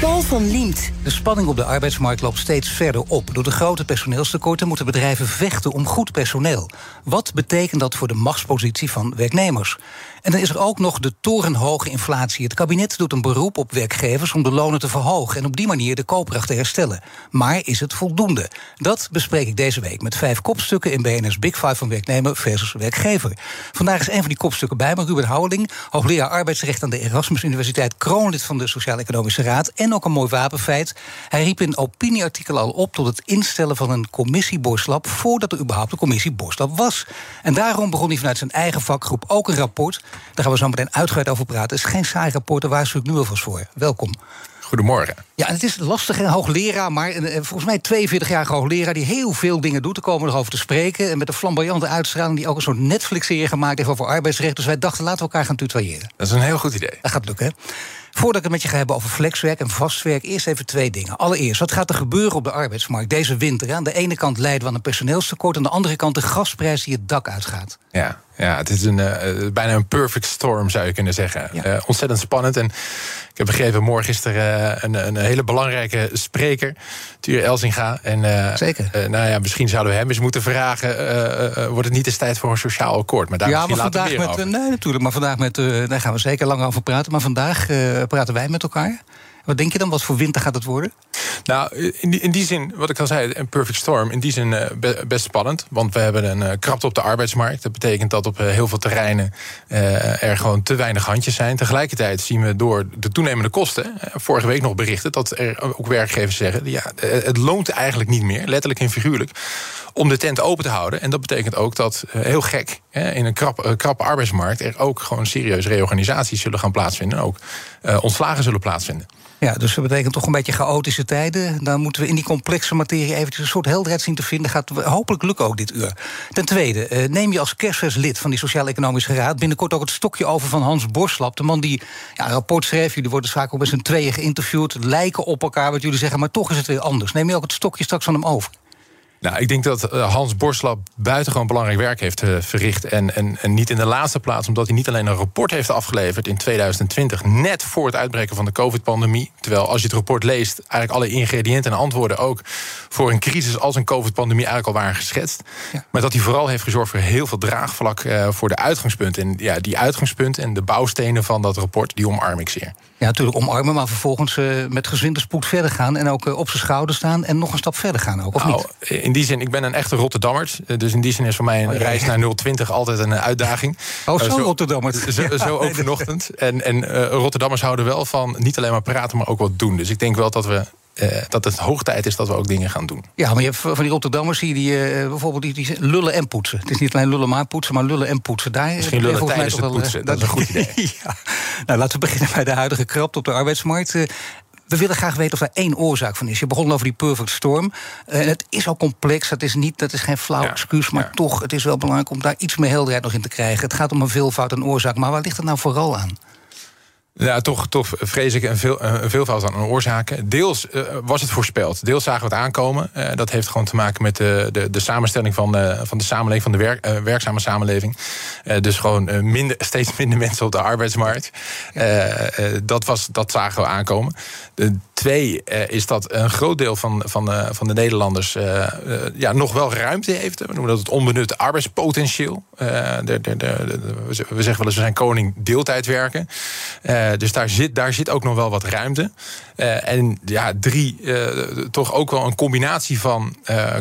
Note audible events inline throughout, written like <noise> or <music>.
Paul van Liemt. De spanning op de arbeidsmarkt loopt steeds verder op. Door de grote personeelstekorten moeten bedrijven vechten om goed personeel. Wat betekent dat voor de machtspositie van werknemers? En dan is er ook nog de torenhoge inflatie. Het kabinet doet een beroep op werkgevers om de lonen te verhogen en op die manier de koopkracht te herstellen. Maar is het voldoende? Dat bespreek ik deze week met vijf kopstukken in BNS Big Five van werknemer versus werkgever. Vandaag is een van die kopstukken bij me, Ruben Houweling, hoogleraar arbeidsrecht aan de Erasmus Universiteit, kroonlid van de Sociaal-Economische Raad en ook een mooi wapenfeit. Hij riep in opinieartikel al op tot het instellen van een commissie Borslap voordat er überhaupt een commissie Borslap was. En daarom begon hij vanuit zijn eigen vakgroep ook een rapport daar gaan we zo meteen uitgebreid over praten. Het is geen saai rapport, daar waarschuw ik nu alvast voor. Welkom. Goedemorgen. Ja, en het is lastig, een hoogleraar, maar eh, volgens mij 42-jarige hoogleraar... die heel veel dingen doet, daar komen erover te spreken... en met een flamboyante uitstraling die ook een soort Netflix-serie gemaakt heeft... over arbeidsrecht, dus wij dachten, laten we elkaar gaan tutoyeren. Dat is een heel goed idee. Dat gaat lukken, hè? Voordat ik het met je ga hebben over flexwerk en vastwerk, eerst even twee dingen. Allereerst, wat gaat er gebeuren op de arbeidsmarkt deze winter? Aan de ene kant leiden we aan een personeelstekort, aan de andere kant de gasprijs die het dak uitgaat. Ja, ja het is een, uh, bijna een perfect storm, zou je kunnen zeggen. Ja. Uh, ontzettend spannend. En ik heb begrepen, morgen is er uh, een, een, hele belangrijke spreker, Tuur Elzinga. En, Zeker. nou ja, misschien zouden we hem eens moeten vragen: wordt het niet eens tijd voor een sociaal akkoord? Maar daar ja, maar vandaag met. Nee, natuurlijk. Maar vandaag met. daar gaan we zeker lang over praten. Maar vandaag praten wij met elkaar. Wat denk je dan? Wat voor winter gaat het worden? Nou, in die, in die zin, wat ik al zei, een perfect storm. In die zin uh, best spannend. Want we hebben een uh, krapte op de arbeidsmarkt. Dat betekent dat op uh, heel veel terreinen er gewoon te weinig handjes zijn. Tegelijkertijd zien we door de toenemende kosten. vorige week nog berichten dat er ook werkgevers zeggen: ja, het loont eigenlijk niet meer, letterlijk en figuurlijk. Om de tent open te houden. En dat betekent ook dat, heel gek, in een krap, krappe arbeidsmarkt. er ook gewoon serieuze reorganisaties zullen gaan plaatsvinden. En ook ontslagen zullen plaatsvinden. Ja, dus dat betekent toch een beetje chaotische tijden. Dan moeten we in die complexe materie eventjes een soort helderheid zien te vinden. Gaat hopelijk lukken ook dit uur. Ten tweede, neem je als kerstvers lid van die Sociaal-Economische Raad... binnenkort ook het stokje over van Hans Borslap. De man die ja, rapport schreef. Jullie worden vaak ook met z'n tweeën geïnterviewd. Lijken op elkaar wat jullie zeggen, maar toch is het weer anders. Neem je ook het stokje straks van hem over? Nou, ik denk dat Hans Borslap buitengewoon belangrijk werk heeft verricht. En, en, en, niet in de laatste plaats, omdat hij niet alleen een rapport heeft afgeleverd in 2020, net voor het uitbreken van de COVID-pandemie. Terwijl als je het rapport leest, eigenlijk alle ingrediënten en antwoorden ook voor een crisis als een COVID-pandemie eigenlijk al waren geschetst. Ja. Maar dat hij vooral heeft gezorgd voor heel veel draagvlak uh, voor de uitgangspunten. En ja, die uitgangspunten en de bouwstenen van dat rapport, die omarm ik zeer. Ja, natuurlijk omarmen, maar vervolgens uh, met gezwinde spoed verder gaan en ook uh, op zijn schouder staan en nog een stap verder gaan ook, of nou, niet? In die zin, ik ben een echte Rotterdammer. Dus in die zin is voor mij een oh, ja, reis naar 020 altijd een uitdaging. Oh, zo, uh, <laughs> zo Rotterdammer. Zo, zo ook vanochtend. En, en Rotterdammers houden wel van niet alleen maar praten, maar ook wat doen. Dus ik denk wel dat we dat het hoog tijd is dat we ook dingen gaan doen. Ja, maar je hebt van die Rotterdammers die, die uh, bijvoorbeeld die, die, lullen en poetsen. Het is niet alleen lullen maar poetsen, maar lullen en poetsen. Daar Misschien lullen tijdens het poetsen, dat is een goed idee. <laughs> ja. Nou, laten we beginnen bij de huidige krapte op de arbeidsmarkt. We willen graag weten of daar één oorzaak van is. Je begon over die perfect storm. Uh, het is al complex, dat is, niet, dat is geen flauw ja, excuus... maar ja. toch, het is wel belangrijk om daar iets meer helderheid nog in te krijgen. Het gaat om een veelvoud en oorzaak, maar waar ligt het nou vooral aan? Ja, toch, toch vrees ik een, veel, een veelvoud aan oorzaken. Deels uh, was het voorspeld, deels zagen we het aankomen. Uh, dat heeft gewoon te maken met de, de, de samenstelling van, van de samenleving, van de werk, werkzame samenleving. dus gewoon minder, <laughs> steeds minder mensen op de arbeidsmarkt. dat, was, dat zagen we aankomen. Twee is dat een groot deel van, van, de, van de Nederlanders ja, nog wel ruimte heeft. We noemen dat het onbenutte arbeidspotentieel. De, de, we zeggen wel eens, we zijn koning deeltijd werken. Dus daar zit, daar zit ook nog wel wat ruimte. En ja, drie, toch ook wel een combinatie van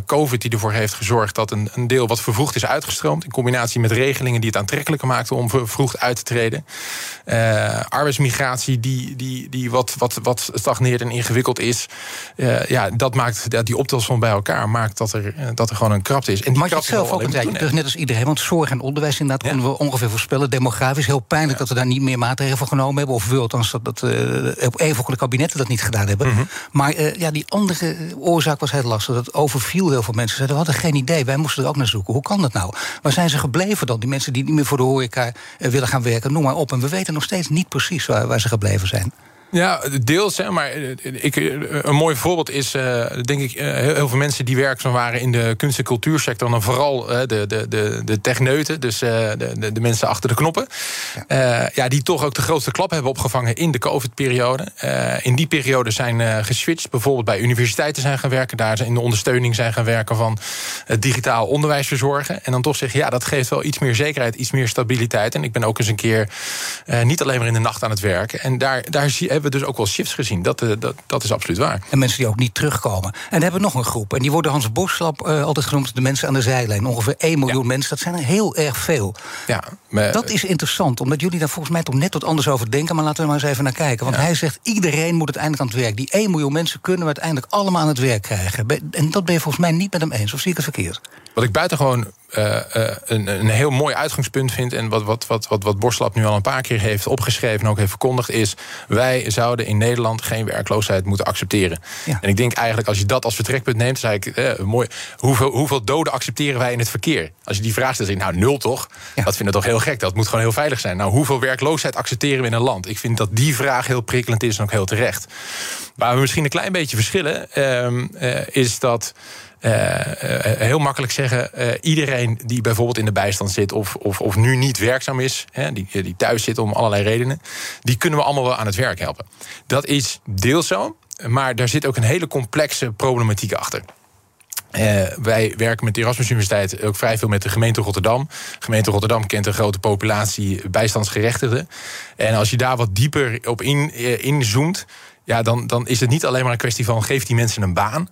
COVID die ervoor heeft gezorgd dat een, een, deel wat vervroegd is uitgestroomd. In combinatie met regelingen die het aantrekkelijker maakten om vervroegd uit te treden. arbeidsmigratie die, die, die wat, wat, wat stagneert. En ingewikkeld is. Uh, ja, dat maakt dat die optelsom bij elkaar maakt dat er, dat er gewoon een krapte is. En die maar je zelf ook een tijdje net als iedereen, want zorg en onderwijs inderdaad ja. konden we ongeveer voorspellen. Demografisch heel pijnlijk dat we daar niet meer maatregelen voor genomen hebben. Of wil althans dat, dat uh, op een de kabinetten dat niet gedaan hebben. Mhm. Maar uh, ja, die andere oorzaak was heel lastig. Dat overviel heel veel mensen. Zeiden, we hadden geen idee, wij moesten er ook naar zoeken. Hoe kan dat nou? Waar zijn ze gebleven dan? Die mensen die niet meer voor de horeca willen gaan werken, noem maar op. En we weten nog steeds niet precies waar, waar ze gebleven zijn. Ja, deels. Hè, maar eh, ik, eh, een mooi voorbeeld is, uh, denk ik, heel, heel, veel mensen die werkzaam waren in de kunst- en cultuursector. Dan vooral uh, de, de, de, de techneuten, dus de, de, de, mensen achter de knoppen. Ja. ja. die toch ook de grootste klap hebben opgevangen in de COVID-periode. in die periode zijn geswitcht, bijvoorbeeld bij universiteiten zijn gaan werken. Daar in de ondersteuning zijn gaan werken van het digitaal onderwijs verzorgen. En dan toch zeggen, ja, dat geeft wel iets meer zekerheid, iets meer stabiliteit. En ik ben ook eens een keer niet alleen maar in de nacht aan het werken. En daar, daar zie je hebben we dus ook wel shifts gezien. Dat, uh, dat, dat is absoluut waar. En mensen die ook niet terugkomen. En dan hebben we nog een groep. En die worden Hans Boslap uh, altijd genoemd de mensen aan de zijlijn. Ongeveer 1 miljoen mensen. Dat zijn er heel erg veel. Ja, maar, dat is interessant, omdat jullie daar volgens mij toch net wat anders over denken. Maar laten we maar eens even naar kijken. Want hij zegt: iedereen moet uiteindelijk aan het werk. Die 1 miljoen mensen kunnen we uiteindelijk allemaal aan het werk krijgen. En dat ben je volgens mij niet met hem eens. Of zie ik het verkeerd? Wat ik buitengewoon uh, een, een, heel mooi uitgangspunt vind... en wat, wat, wat, wat, wat Borslap nu al een paar keer heeft opgeschreven... en ook heeft verkondigd, is... wij zouden in Nederland geen werkloosheid moeten accepteren. En ik denk eigenlijk, als je dat als vertrekpunt neemt... zei ik, eh, mooi, hoeveel, hoeveel doden accepteren wij in het verkeer? Als je die vraag stelt, nou nul toch? Dat vinden we toch heel gek, dat moet gewoon heel veilig zijn. Nou, hoeveel werkloosheid accepteren we in een land? Ik vind dat die vraag heel prikkelend is en ook heel terecht. Waar we misschien een klein beetje verschillen... Uh, is dat... Uh, heel makkelijk zeggen, uh, iedereen die bijvoorbeeld in de bijstand zit of, of, of nu niet werkzaam is, hè, die, die thuis zit om allerlei redenen, die kunnen we allemaal wel aan het werk helpen. Dat is deels zo, maar daar zit ook een hele complexe problematiek achter. Wij werken met de Erasmus Universiteit ook vrij veel met de gemeente Rotterdam. De gemeente Rotterdam kent een grote populatie bijstandsgerechtigden. En als je daar wat dieper op in, inzoomt, ja, dan, dan is het niet alleen maar een kwestie van geef die mensen een baan.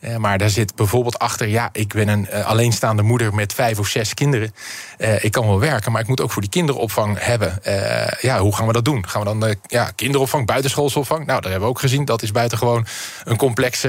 Uh, maar daar zit bijvoorbeeld achter, ja, ik ben een uh, alleenstaande moeder met vijf of zes kinderen. Uh, ik kan wel werken, maar ik moet ook voor die kinderopvang hebben. ja, hoe gaan we dat doen? Gaan we dan ja, kinderopvang, buitenschoolsopvang? Nou, daar hebben we ook gezien. Dat is buitengewoon een complex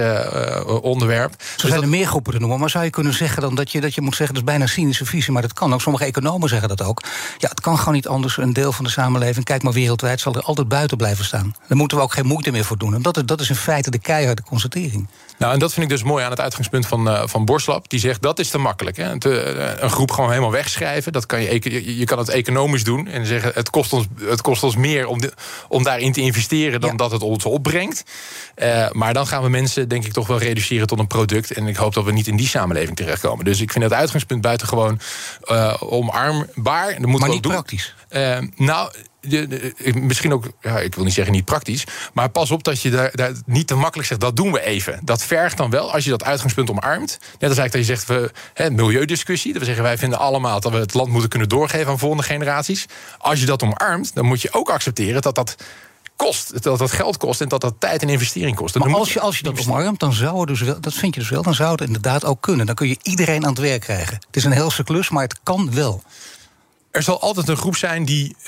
onderwerp. Zo dus zijn er meer groepen te noemen. Maar zou je kunnen zeggen dan dat je, dat je moet zeggen, dat is bijna cynische visie, maar dat kan ook. Sommige economen zeggen dat ook. Ja, het kan gewoon niet anders. Een deel van de samenleving, kijk maar wereldwijd, zal er altijd buiten blijven staan. Daar moeten we ook geen moeite meer voor doen. En dat, dat is in feite de keiharde constatering. Nou, en dat vind ik dus mooi aan het uitgangspunt van, uh, van Borslap. Die zegt dat is te makkelijk. Hè. Te, uh, een groep gewoon helemaal wegschrijven. Dat kan je, je, je, kan het economisch doen. En zeggen het kost ons, het kost ons meer om, de, om daarin te investeren dan dat het ons opbrengt. Uh, maar dan gaan we mensen, denk ik, toch wel reduceren tot een product. En ik hoop dat we niet in die samenleving terechtkomen. Dus ik vind het uitgangspunt buitengewoon omarmbaar. Dat moeten maar niet praktisch. nou, misschien ook, ja, ik wil niet zeggen niet praktisch. Maar pas op dat je daar, daar, niet te makkelijk zegt, dat doen we even. Dat vergt dan wel, als je dat uitgangspunt omarmt. Net als eigenlijk dat je zegt, we, hè, milieudiscussie. Dat we zeggen, wij vinden allemaal dat we het land moeten kunnen doorgeven aan volgende generaties. Als je dat omarmt, dan moet je ook accepteren dat dat kost. Dat dat geld kost en dat dat tijd en investering kost. maar als je, als je dat omarmt, dan zou het dus wel, dat vind je dus wel, dan zou het inderdaad ook kunnen. Dan kun je iedereen aan het werk krijgen. Het is een helse klus, maar het kan wel er zal altijd een groep zijn die, uh,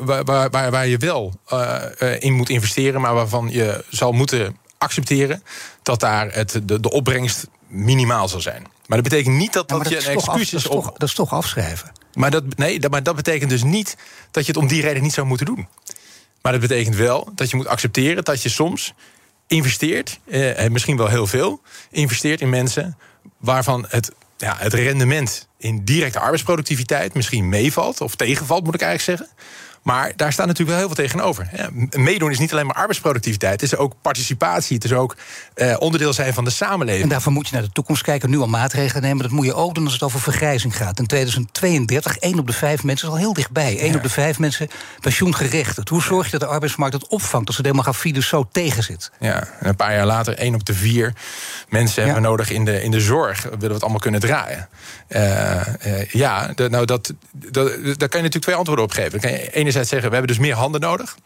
waar, waar, waar, je wel uh, in moet investeren, maar waarvan je zal moeten accepteren dat daar het, de, de opbrengst minimaal zal zijn. Maar dat betekent niet dat, dat, je een excuus is om. Dat is toch afschrijven. Maar dat, nee, dat, maar dat betekent dus niet dat je het om die reden niet zou moeten doen. Maar dat betekent wel dat je moet accepteren dat je soms investeert, eh, misschien wel heel veel, investeert in mensen waarvan het ja, het rendement in directe arbeidsproductiviteit misschien meevalt of tegenvalt, moet ik eigenlijk zeggen. Maar daar staat natuurlijk wel heel veel tegenover. Ja, meedoen is niet alleen maar arbeidsproductiviteit. Het is ook participatie. Het is ook eh, onderdeel zijn van de samenleving. En daarvoor moet je naar de toekomst kijken. Nu al maatregelen nemen. Dat moet je ook doen als het over vergrijzing gaat. In 2032, één op de vijf mensen is al heel dichtbij. Eén op de vijf mensen pensioengerechtigd. Hoe zorg je dat de arbeidsmarkt het opvangt... als de demografie dus zo tegenzit? Ja, en een paar jaar later, één op de vier mensen hebben we nodig in de, in de zorg. Willen we het allemaal kunnen draaien. Uh, uh, ja, de, nou dat, dat, daar kan je natuurlijk twee antwoorden op geven. Je enerzijds zeggen, we hebben dus meer handen nodig.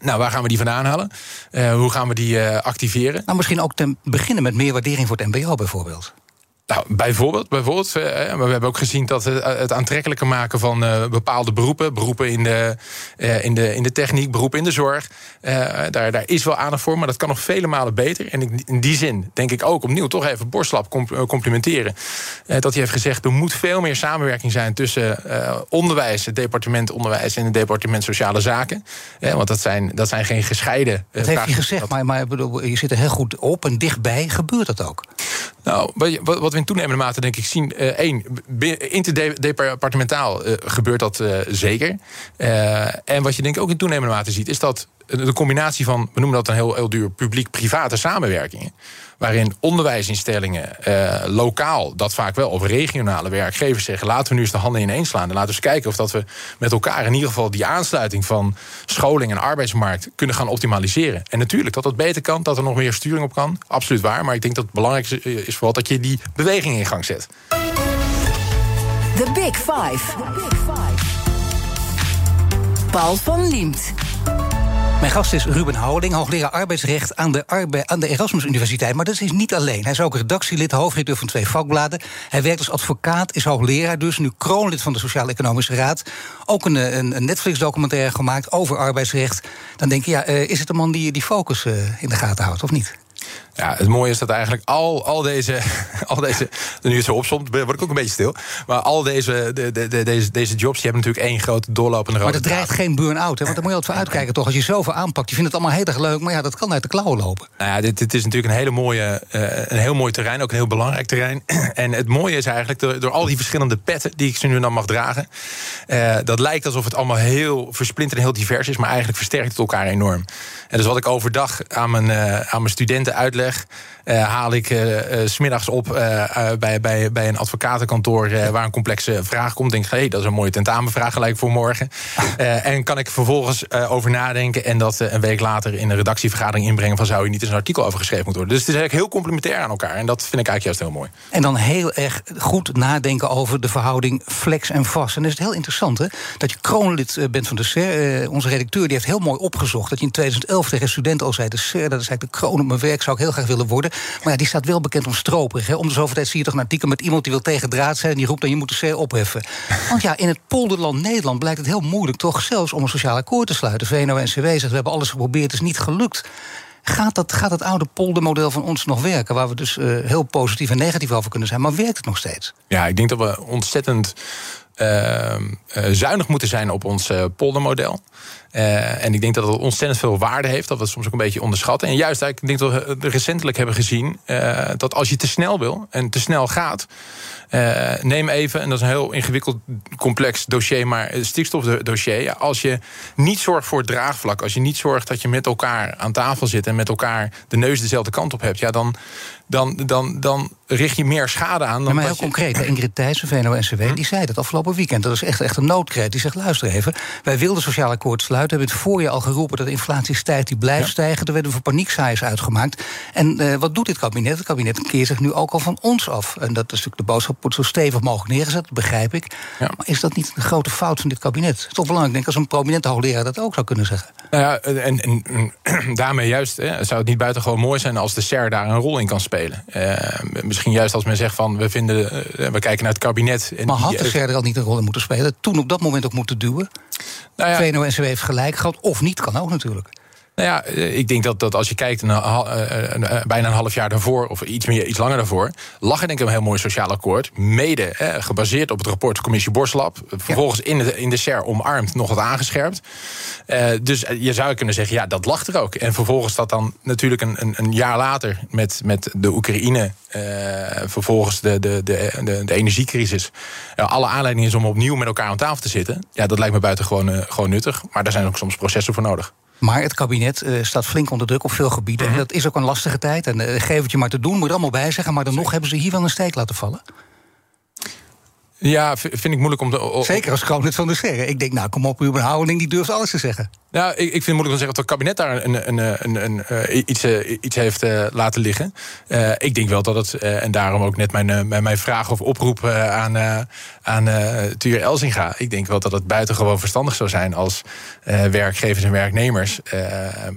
Nou, waar gaan we die vandaan halen? Uh, hoe gaan we die activeren? Nou, misschien ook te beginnen met meer waardering voor het MBO bijvoorbeeld. Nou, bijvoorbeeld, bijvoorbeeld uh, maar we hebben ook gezien dat het, het aantrekkelijker maken van uh, bepaalde beroepen, beroepen in de, uh, in, de, in de techniek, beroepen in de zorg, daar, daar is wel aandacht voor, maar dat kan nog vele malen beter. En in, in die zin denk ik ook opnieuw toch even Borslap complimenteren. dat hij heeft gezegd, er moet veel meer samenwerking zijn tussen onderwijs, het departement onderwijs en het departement sociale zaken. want dat zijn, dat zijn geen gescheiden. dat heeft hij gezegd, maar, maar bedoel, je zit er heel goed op en dichtbij. Gebeurt dat ook? Nou, wat we in toenemende mate denk ik zien... Uh, één, interdepartementaal uh, gebeurt dat uh, zeker. en wat je denk ik ook in toenemende mate ziet... is dat de combinatie van, we noemen dat een heel, heel duur... publiek-private samenwerkingen waarin onderwijsinstellingen uh, lokaal, dat vaak wel, of regionale werkgevers zeggen: laten we nu eens de handen ineens slaan. En laten we eens kijken of dat we met elkaar in ieder geval die aansluiting van scholing en arbeidsmarkt kunnen gaan optimaliseren. En natuurlijk dat dat beter kan, dat er nog meer sturing op kan. Absoluut waar. Maar ik denk dat het belangrijkste is vooral dat je die beweging in gang zet. The Big. The Big Five. Paul van Liemt. Mijn gast is Ruben Houding, hoogleraar arbeidsrecht aan de, aan de Erasmus Universiteit. Maar dat is niet alleen. Hij is ook redactielid, hoofdredacteur van twee vakbladen. Hij werkt als advocaat, is hoogleraar, dus nu kroonlid van de Sociaal-Economische Raad. Ook een, een, een Netflix-documentaire gemaakt over arbeidsrecht. Dan denk je, ja, uh, is het een man die die focus uh, in de gaten houdt, of niet? Ja, het mooie is dat eigenlijk al, al deze, <laughs> al deze. Nu het zo opzomt, word ik ook een beetje stil. Maar al deze, de, de, de, deze, deze jobs die hebben natuurlijk één grote doorlopende rode Maar dat dreigt geen burn-out, hè? Want daar moet je altijd voor uitkijken, toch? Als je zoveel aanpakt, je vindt het allemaal heel erg leuk, maar ja, dat kan uit de klauwen lopen. Nou ja, dit, dit is natuurlijk een, hele mooie, uh, een heel mooi terrein, ook een heel belangrijk terrein. <clears throat> en het mooie is eigenlijk, door, door al die verschillende petten die ik ze nu dan mag dragen, uh, dat lijkt alsof het allemaal heel versplinterd en heel divers is, maar eigenlijk versterkt het elkaar enorm. En dus wat ik overdag aan mijn, uh, aan mijn studenten uitleg, haal ik uh, smiddags op bij, bij, bij een advocatenkantoor waar een complexe vraag komt. Denk ik, hey, dat is een mooie tentamenvraag gelijk voor morgen. <laughs> en kan ik vervolgens over nadenken en dat een week later in een redactievergadering inbrengen van zou je niet eens een artikel over geschreven moeten worden. Dus het is eigenlijk heel complementair aan elkaar. En dat vind ik eigenlijk juist heel mooi. En dan heel erg goed nadenken over de verhouding flex en vast. En dan is het heel interessant hè, dat je kroonlid bent van de SER. onze redacteur die heeft heel mooi opgezocht dat je in 2011 tegen studenten al zei: de SER, dat is eigenlijk de kroon op mijn werk, zou ik heel graag willen worden. Maar ja, die staat wel bekend om stroperig. Hè. Om de zoveel tijd zie je toch een artikel met iemand die wil tegen draad zijn... en die roept dan je moet de C opheffen. <laughs> Want ja, in het polderland Nederland blijkt het heel moeilijk... toch zelfs om een sociaal akkoord te sluiten. VNO-NCW zegt, we hebben alles geprobeerd, het is niet gelukt. Gaat, dat, gaat het oude poldermodel van ons nog werken? Waar we dus uh, heel positief en negatief over kunnen zijn. Maar werkt het nog steeds? Ja, ik denk dat we ontzettend uh, uh, zuinig moeten zijn op ons uh, poldermodel. Uh, en ik denk dat het ontzettend veel waarde heeft. Dat we het soms ook een beetje onderschatten. En juist, ik denk dat we recentelijk hebben gezien... Dat als je te snel wil en te snel gaat... Neem even, en dat is een heel ingewikkeld, complex dossier... maar het stikstofdossier. Als je niet zorgt voor het draagvlak... als je niet zorgt dat je met elkaar aan tafel zit... en met elkaar de neus dezelfde kant op hebt... ja, dan, dan, dan, dan richt je meer schade aan. Dan ja, maar heel concreet, Ingrid Thijssen, VNO-NCW... Hm? die zei dat afgelopen weekend. Dat is echt, echt een noodkreet. Die zegt, luister even, wij wilden sociaal akkoord sluiten. We hebben het voor je al geroepen dat de inflatie stijgt, die blijft stijgen. Er werden voor paniekzaaiers uitgemaakt. En uh, wat doet dit kabinet? Het kabinet keert zich nu ook al van ons af. En dat is natuurlijk de boodschap, wordt zo stevig mogelijk neergezet, dat begrijp ik. Ja. Maar is dat niet een grote fout van dit kabinet? Het is toch belangrijk, denk ik, als een prominente hoogleraar dat ook zou kunnen zeggen. Nou ja, en, en, en <clears throat> daarmee juist hè, zou het niet buitengewoon mooi zijn als de SER daar een rol in kan spelen. Uh, misschien juist als men zegt van we vinden, uh, we kijken naar het kabinet. En maar had de SER er al niet een rol in moeten spelen? Toen op dat moment ook moeten duwen? Nou ja, VNO-NCW heeft gelijk gehad, of niet, kan ook natuurlijk. Nou ja, eh, ik denk dat, dat als je kijkt naar uh, uh, bijna een half jaar daarvoor, of iets, meer, iets langer daarvoor, lag er denk ik een heel mooi sociaal akkoord. Mede gebaseerd op het rapport commissie Borslab. Vervolgens in de, in de SER omarmd, nog wat aangescherpt. dus je zou kunnen zeggen, ja, dat lag er ook. En vervolgens dat dan natuurlijk een, een, een jaar later met, met de Oekraïne, vervolgens de, de, de, de, de energiecrisis. alle aanleiding is om opnieuw met elkaar aan tafel te zitten. Ja, dat lijkt me buitengewoon gewoon nuttig. Maar daar zijn ook soms processen voor nodig. Maar het kabinet uh, staat flink onder druk op veel gebieden. En mhm. dat is ook een lastige tijd. En uh, geef het je maar te doen, moet er allemaal bij zeggen. Maar dan nog hebben ze hier wel een steek laten vallen. Ja, vind ik moeilijk om te. Zeker als kroonlid van de sterren. Ik denk, nou, kom op, Ruben Houding, die durft alles te zeggen. Nou, ik, ik vind het moeilijk om te zeggen dat het kabinet daar een, een, een, een, uh, iets, uh, iets heeft uh, laten liggen. ik denk wel dat het, en daarom ook net mijn, mijn vraag of oproep aan, aan Tuur Elzinga. Ik denk wel dat het buitengewoon verstandig zou zijn als werkgevers en werknemers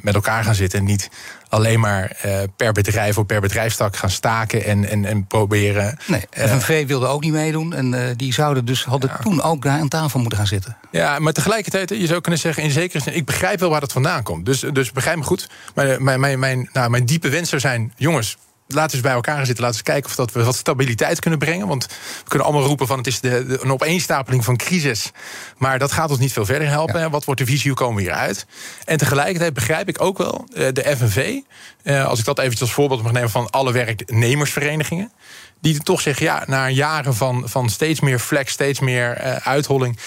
met elkaar gaan zitten en niet alleen maar per bedrijf of per bedrijfstak gaan staken en, en, en proberen. Nee, FNV wilde ook niet meedoen. En die zouden dus hadden toen ook daar aan tafel moeten gaan zitten. Ja, maar tegelijkertijd, je zou kunnen zeggen, in zekere zin, ik begrijp wel waar dat vandaan komt. Dus, dus begrijp me goed. Maar mijn, mijn, mijn, nou, mijn diepe wens zou zijn, jongens, laten we eens bij elkaar zitten. Laten we eens kijken of dat we wat stabiliteit kunnen brengen. Want we kunnen allemaal roepen van het is de, een opeenstapeling van crisis. Maar dat gaat ons niet veel verder helpen. Wat wordt de visie? Hoe komen we hieruit? En tegelijkertijd begrijp ik ook wel eh, de FNV. Eh, als ik dat eventjes als voorbeeld mag nemen van alle werknemersverenigingen. Die toch zeggen, ja, na jaren van, van steeds meer flex, steeds meer uh, uitholling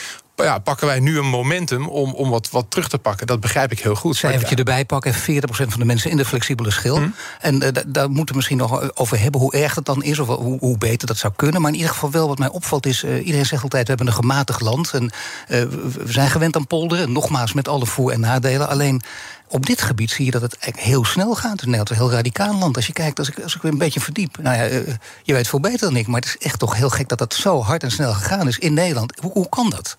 ja, pakken wij nu een momentum om, om wat, wat terug te pakken. Dat begrijp ik heel goed. Cijfertje ja. erbij pakken, 40% van de mensen in de flexibele schil. Hm. En uh, daar moeten we misschien nog over hebben hoe erg het dan is... of hoe, hoe, beter dat zou kunnen. Maar in ieder geval wel wat mij opvalt is... Uh, iedereen zegt altijd, we hebben een gematigd land... en uh, we zijn gewend aan polderen, nogmaals met alle voor- en nadelen. Alleen op dit gebied zie je dat het eigenlijk heel snel gaat. Het is een heel radicaal land. Als je kijkt, als ik, als ik een beetje verdiep. Nou ja, je weet veel beter dan ik. Maar het is echt toch heel gek dat dat zo hard en snel gegaan is in Nederland. Hoe, hoe kan dat?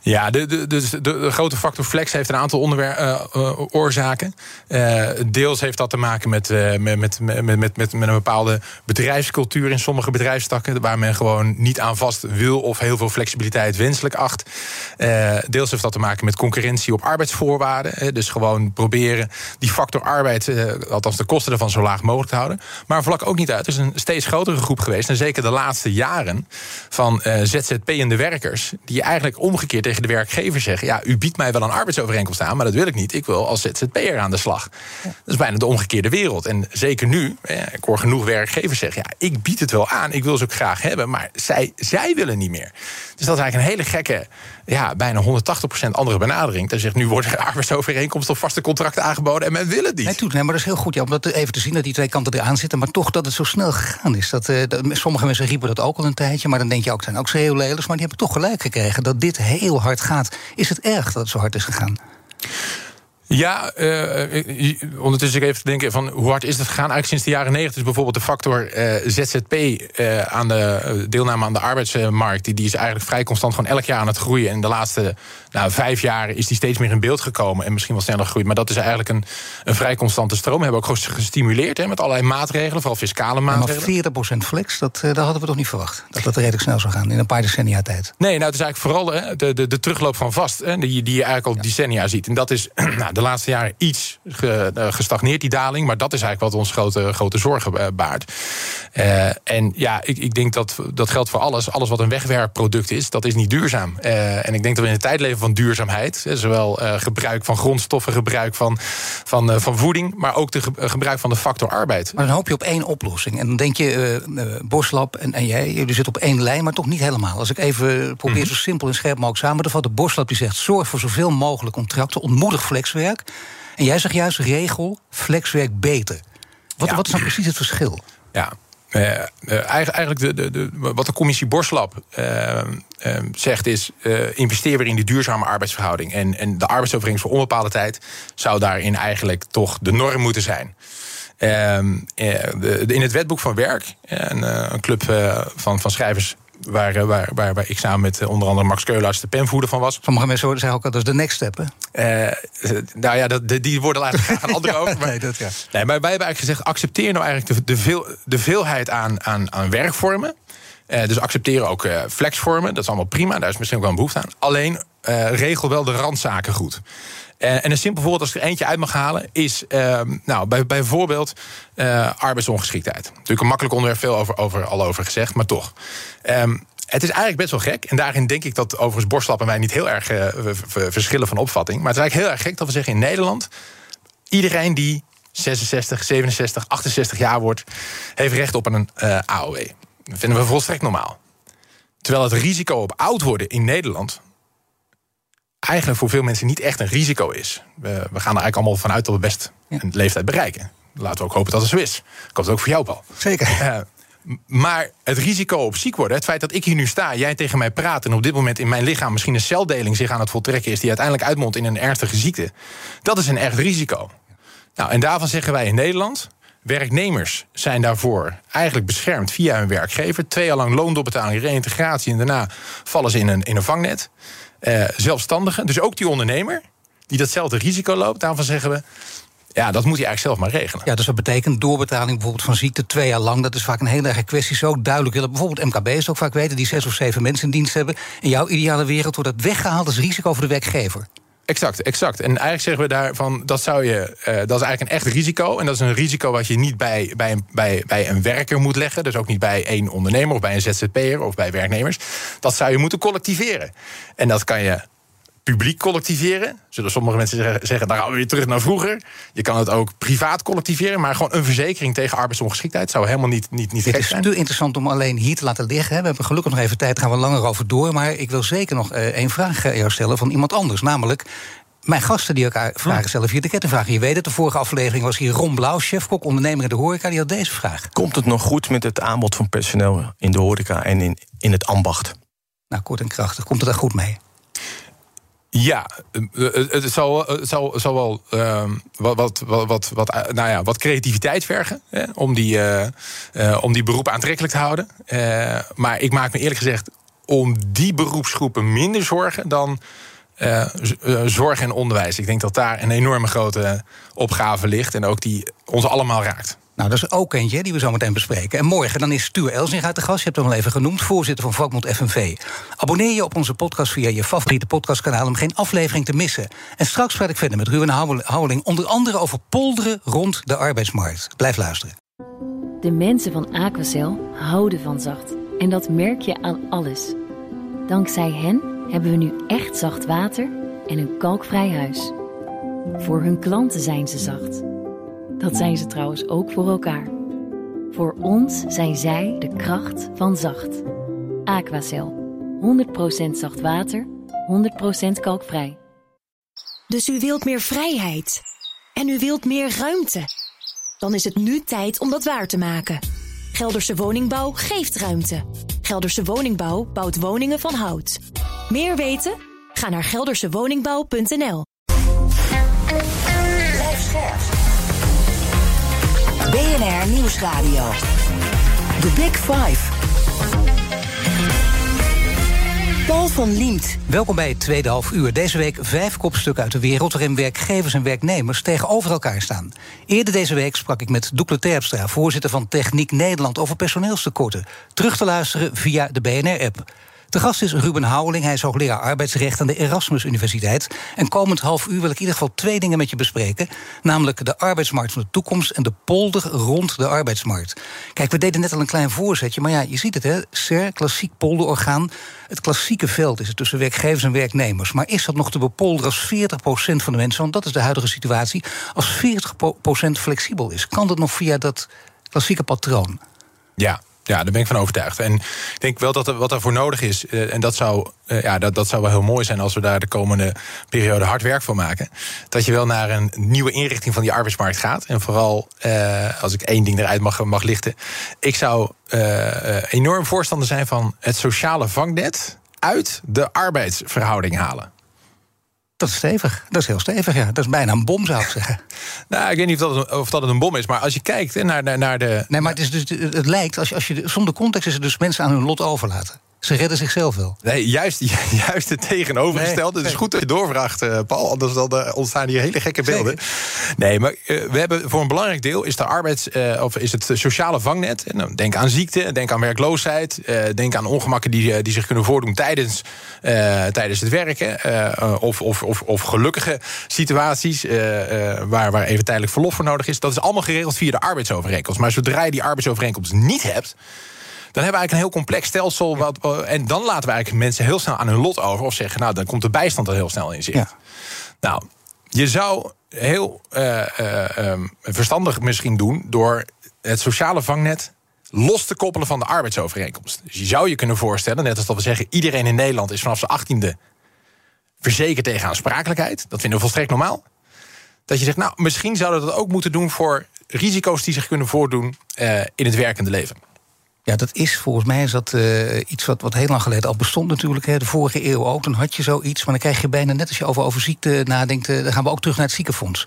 Ja, de, de, de, grote factor flex heeft een aantal onderwer uh, oorzaken. Uh, deels heeft dat te maken met, met, met, met, met, met een bepaalde bedrijfscultuur in sommige bedrijfstakken, waar men gewoon niet aan vast wil of heel veel flexibiliteit wenselijk acht. deels heeft dat te maken met concurrentie op arbeidsvoorwaarden. dus gewoon proberen die factor arbeid, althans de kosten ervan, zo laag mogelijk te houden. Maar vlak ook niet uit. Er is een steeds grotere groep geweest, en zeker de laatste jaren, van ZZP-ende werkers, die eigenlijk omgekeerd tegen de werkgever zeggen: Ja, u biedt mij wel een arbeidsovereenkomst aan, maar dat wil ik niet. Ik wil als ZZP'er aan de slag. Dat is bijna de omgekeerde wereld. En zeker nu, ik hoor genoeg werkgevers zeggen: Ja, ik bied het wel aan, ik wil ze ook graag hebben, maar zij, zij willen niet meer. Dus dat is eigenlijk een hele gekke, ja, bijna 180% andere benadering. Dan zegt nu worden <laughs> arbeidsovereenkomsten of vaste contracten aangeboden en men wil het niet. Nee, nee, maar dat is heel goed ja, om dat even te zien dat die twee kanten eraan zitten, maar toch dat het zo snel gegaan is. Dat, uh, dat sommige mensen riepen dat ook al een tijdje, maar dan denk je ook, zijn ook schreeuwlelers, maar die hebben toch gelijk gekregen dat dit heel hard gaat. Is het erg dat het zo hard is gegaan? Ja, uh, ondertussen even te denken van hoe hard is het gegaan? Eigenlijk sinds de jaren negentig is bijvoorbeeld de factor uh, ZZP uh, aan de deelname aan de arbeidsmarkt. Die, die is eigenlijk vrij constant gewoon elk jaar aan het groeien. En de laatste nou, vijf jaar is die steeds meer in beeld gekomen en misschien wel sneller gegroeid. Maar dat is eigenlijk een, een vrij constante stroom. We hebben ook gestimuleerd hè, met allerlei maatregelen, vooral fiscale maatregelen. Maar 40% flex, dat, dat hadden we toch niet verwacht? Dat dat redelijk snel zou gaan in een paar decennia tijd? Nee, nou, het is eigenlijk vooral hè, de, de, de terugloop van vast, hè, die, die je eigenlijk al ja. decennia ziet. En dat is <clears throat> nou, de laatste jaren iets gestagneerd, die daling. Maar dat is eigenlijk wat ons grote, grote zorgen baart. Uh, en ja, ik, ik denk dat dat geldt voor alles. Alles wat een wegwerpproduct is, dat is niet duurzaam. Uh, en ik denk dat we in de tijd leven van duurzaamheid. Zowel uh, gebruik van grondstoffen, gebruik van, van, van voeding... maar ook de gebruik van de factor arbeid. Maar dan hoop je op één oplossing. En dan denk je, Boslab en, en jij, jullie zitten op één lijn... maar toch niet helemaal. Als ik even probeer mm -hmm. zo simpel en scherp mogelijk samen te vatten... Boslab die zegt, zorg voor zoveel mogelijk contracten... ontmoedig flexwerk... En jij zegt juist regel, flexwerk beter. Wat, ja. wat is dan precies het verschil? Ja, uh, uh, eigenlijk de, de, de, wat de commissie Borslab uh, zegt is... investeer weer in die duurzame arbeidsverhouding. En, en de arbeidsovereenkomst voor onbepaalde tijd... zou daarin eigenlijk toch de norm moeten zijn. Ehm, in het wetboek van werk, een, een club van, van schrijvers Waar, eh, waar, waar, waar, ik samen met eh, onder andere Max Keulaerts de penvoerder van was. Sommige mensen zeggen ook dat is de next step, hè? Uh, nou ja, dat, die worden graag aan anderen <laughs> over. Maar, nee, dat, ja. nee, maar wij hebben eigenlijk gezegd... accepteer nou eigenlijk de, de, veel, de veelheid aan, aan, aan werkvormen. Uh, dus accepteer ook uh, flexvormen. Dat is allemaal prima, daar is misschien ook wel een behoefte aan. Alleen regel wel de randzaken goed. Uh, en een simpel voorbeeld, als ik er eentje uit mag halen, is uh, nou, bij, bijvoorbeeld uh, arbeidsongeschiktheid. Natuurlijk een makkelijk onderwerp, veel over, over, al over gezegd, maar toch. Um, het is eigenlijk best wel gek. En daarin denk ik dat overigens Borslap en wij niet heel erg verschillen van opvatting. Maar het is eigenlijk heel erg gek dat we zeggen in Nederland... iedereen die 66, 67, 68 jaar wordt... heeft recht op een AOW. Dat vinden we volstrekt normaal. Terwijl het risico op oud worden in Nederland eigenlijk voor veel mensen niet echt een risico is. We, we gaan er eigenlijk allemaal vanuit dat we best een leeftijd bereiken. Laten we ook hopen dat het zo is. Het ook voor jou, Paul. Zeker. Uh, maar het risico op ziek worden, het feit dat ik hier nu sta, jij tegen mij praat en op dit moment in mijn lichaam misschien een celdeling zich aan het voltrekken is die uiteindelijk uitmondt in een ernstige ziekte, dat is een echt risico. Nou, en daarvan zeggen wij in Nederland, werknemers zijn daarvoor eigenlijk beschermd via hun werkgever. Twee jaar lang loondoorbetaling, reïntegratie en daarna vallen ze in een, in een vangnet uh, zelfstandigen, dus ook die ondernemer, die datzelfde risico loopt. Daarvan zeggen we, Ja, dat moet hij eigenlijk zelf maar regelen. Ja, dus dat betekent doorbetaling bijvoorbeeld van ziekte twee jaar lang. Dat is vaak een hele erge kwestie. Zo duidelijk willen bijvoorbeeld MKB's ook vaak weten, die zes of zeven mensen in dienst hebben. In jouw ideale wereld wordt dat weggehaald als risico voor de werkgever. Exact, exact. En eigenlijk zeggen we daarvan, dat zou je, uh, dat is eigenlijk een echt risico. En dat is een risico wat je niet bij, bij, een, bij, bij een werker moet leggen. Dus ook niet bij één ondernemer of bij een ZZP'er of bij werknemers. Dat zou je moeten collectiveren. En dat kan je publiek collectiveren. Zullen sommige mensen zeggen, dan gaan we weer terug naar vroeger. Je kan het ook privaat collectiveren, maar gewoon een verzekering tegen arbeidsongeschiktheid zou helemaal niet, niet, niet Het is te interessant om alleen hier te laten liggen. We hebben gelukkig nog even tijd, daar gaan we langer over door. Maar ik wil zeker nog uh, één vraag uh, stellen van iemand anders. Namelijk, mijn gasten die elkaar vragen stellen via de kettingvraag. Je weet het, de vorige aflevering was hier Ron Blauw, chefkok, ondernemer in de horeca. Die had deze vraag. Komt het nog goed met het aanbod van personeel in de horeca en in, in het ambacht? Nou, kort en krachtig. Komt het daar goed mee? Ja, het zal, het zal, zal wel uh, wat, wat, wat, wat, nou ja, wat creativiteit vergen hè, om, die, uh, om die beroepen aantrekkelijk te houden. Maar ik maak me eerlijk gezegd om die beroepsgroepen minder zorgen dan zorg en onderwijs. Ik denk dat daar een enorme grote opgave ligt en ook die ons allemaal raakt. Nou, dat is ook eentje die we zo meteen bespreken. En morgen dan is Stuur Elsing uit de gast. Je hebt hem al even genoemd, voorzitter van vakbond FNV. Abonneer je op onze podcast via je favoriete podcastkanaal... om geen aflevering te missen. En straks praat ik verder met Ruben Houweling... onder andere over polderen rond de arbeidsmarkt. Blijf luisteren. De mensen van Aquacel houden van zacht. En dat merk je aan alles. Dankzij hen hebben we nu echt zacht water en een kalkvrij huis. Voor hun klanten zijn ze zacht... Dat zijn ze trouwens ook voor elkaar. Voor ons zijn zij de kracht van zacht. Aquacel. 100% zacht water, 100% kalkvrij. Dus u wilt meer vrijheid. En u wilt meer ruimte. Dan is het nu tijd om dat waar te maken. Gelderse Woningbouw geeft ruimte. Gelderse Woningbouw bouwt woningen van hout. Meer weten? Ga naar geldersewoningbouw.nl. BNR Nieuwsradio. The Big Five. Paul van Liemt. Welkom bij het tweede half uur. Deze week vijf kopstukken uit de wereld... waarin werkgevers en werknemers tegenover elkaar staan. Eerder deze week sprak ik met Doekle Terpstra... voorzitter van Techniek Nederland over personeelstekorten. Terug te luisteren via de BNR-app. De gast is Ruben Houweling. Hij is hoogleraar arbeidsrecht aan de Erasmus Universiteit. En komend half uur wil ik in ieder geval twee dingen met je bespreken. Namelijk de arbeidsmarkt van de toekomst en de polder rond de arbeidsmarkt. Kijk, we deden net al een klein voorzetje, maar ja, je ziet het, hè. SER, klassiek polderorgaan. Het klassieke veld is het tussen werkgevers en werknemers. Maar is dat nog te bepolderen als 40% van de mensen, want dat is de huidige situatie, als 40% flexibel is? Kan dat nog via dat klassieke patroon? Ja, ja, daar ben ik van overtuigd. En ik denk wel dat er, wat daarvoor nodig is, uh, en dat zou, uh, ja, dat, dat zou wel heel mooi zijn als we daar de komende periode hard werk van maken. Dat je wel naar een nieuwe inrichting van die arbeidsmarkt gaat. En vooral, uh, als ik één ding eruit mag, mag lichten. Ik zou enorm voorstander zijn van het sociale vangnet uit de arbeidsverhouding halen. Dat is stevig. Dat is heel stevig, ja. Dat is bijna een bom, zou ik zeggen. <laughs> nou, ik weet niet of dat, of dat een bom is, maar als je kijkt naar, naar, naar de... Nee, maar het, is dus, het lijkt, als je, als je, zonder context is het dus mensen aan hun lot overlaten. Ze redden zichzelf wel. Nee, juist, <laughs> juist het tegenovergestelde. Nee, het is goed dat je doorvraagt, uh, Paul. Anders dan, uh, ontstaan hier hele gekke beelden. Nee, maar uh, we hebben voor een belangrijk deel is de arbeids, of is het sociale vangnet. Denk aan ziekte, denk aan werkloosheid, denk aan ongemakken die, die zich kunnen voordoen tijdens, tijdens het werken. of, of, of, of gelukkige situaties waar, waar even tijdelijk verlof voor nodig is. Dat is allemaal geregeld via de arbeidsovereenkomst. Maar zodra je die arbeidsovereenkomst niet hebt dan hebben we eigenlijk een heel complex stelsel. Wat, en dan laten we eigenlijk mensen heel snel aan hun lot over. Of zeggen, nou, dan komt de bijstand er heel snel in zicht. Nou, je zou heel uh, uh, um, verstandig misschien doen door het sociale vangnet los te koppelen van de arbeidsovereenkomst. Dus je zou je kunnen voorstellen, net als dat we zeggen, iedereen in Nederland is vanaf zijn achttiende verzekerd tegen aansprakelijkheid. Dat vinden we volstrekt normaal. Dat je zegt, nou, misschien zouden we dat ook moeten doen voor risico's die zich kunnen voordoen uh, in het werkende leven. Ja, dat is volgens mij is dat uh, iets wat, wat heel lang geleden al bestond natuurlijk. Hè. De vorige eeuw ook, dan had je zoiets. Maar dan krijg je bijna net als je over, over ziekte nadenkt... Uh, dan gaan we ook terug naar het ziekenfonds.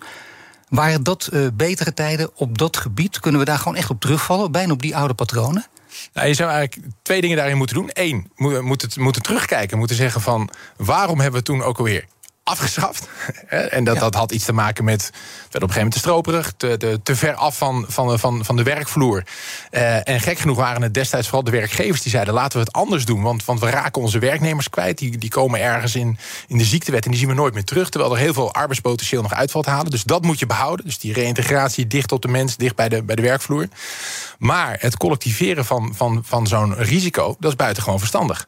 Waren dat uh, betere tijden op dat gebied? Kunnen we daar gewoon echt op terugvallen? Bijna op die oude patronen? Nou, je zou eigenlijk twee dingen daarin moeten doen. Eén, moeten, moeten terugkijken. Moeten zeggen van waarom hebben we toen ook alweer afgeschaft. <laughs> en dat, dat had iets te maken met. Werd op een gegeven moment te stroperig, te, te ver af van, van, van, van de werkvloer. Uh, en gek genoeg waren het destijds vooral de werkgevers die zeiden: laten we het anders doen. Want, want we raken onze werknemers kwijt. Die, die komen ergens in, in de ziektewet en die zien we nooit meer terug. Terwijl er heel veel arbeidspotentieel nog uit valt halen. Dus dat moet je behouden. Dus die reïntegratie dicht op de mens, dicht bij de, bij de werkvloer. Maar het collectiveren van, van, van zo'n risico, dat is buitengewoon verstandig.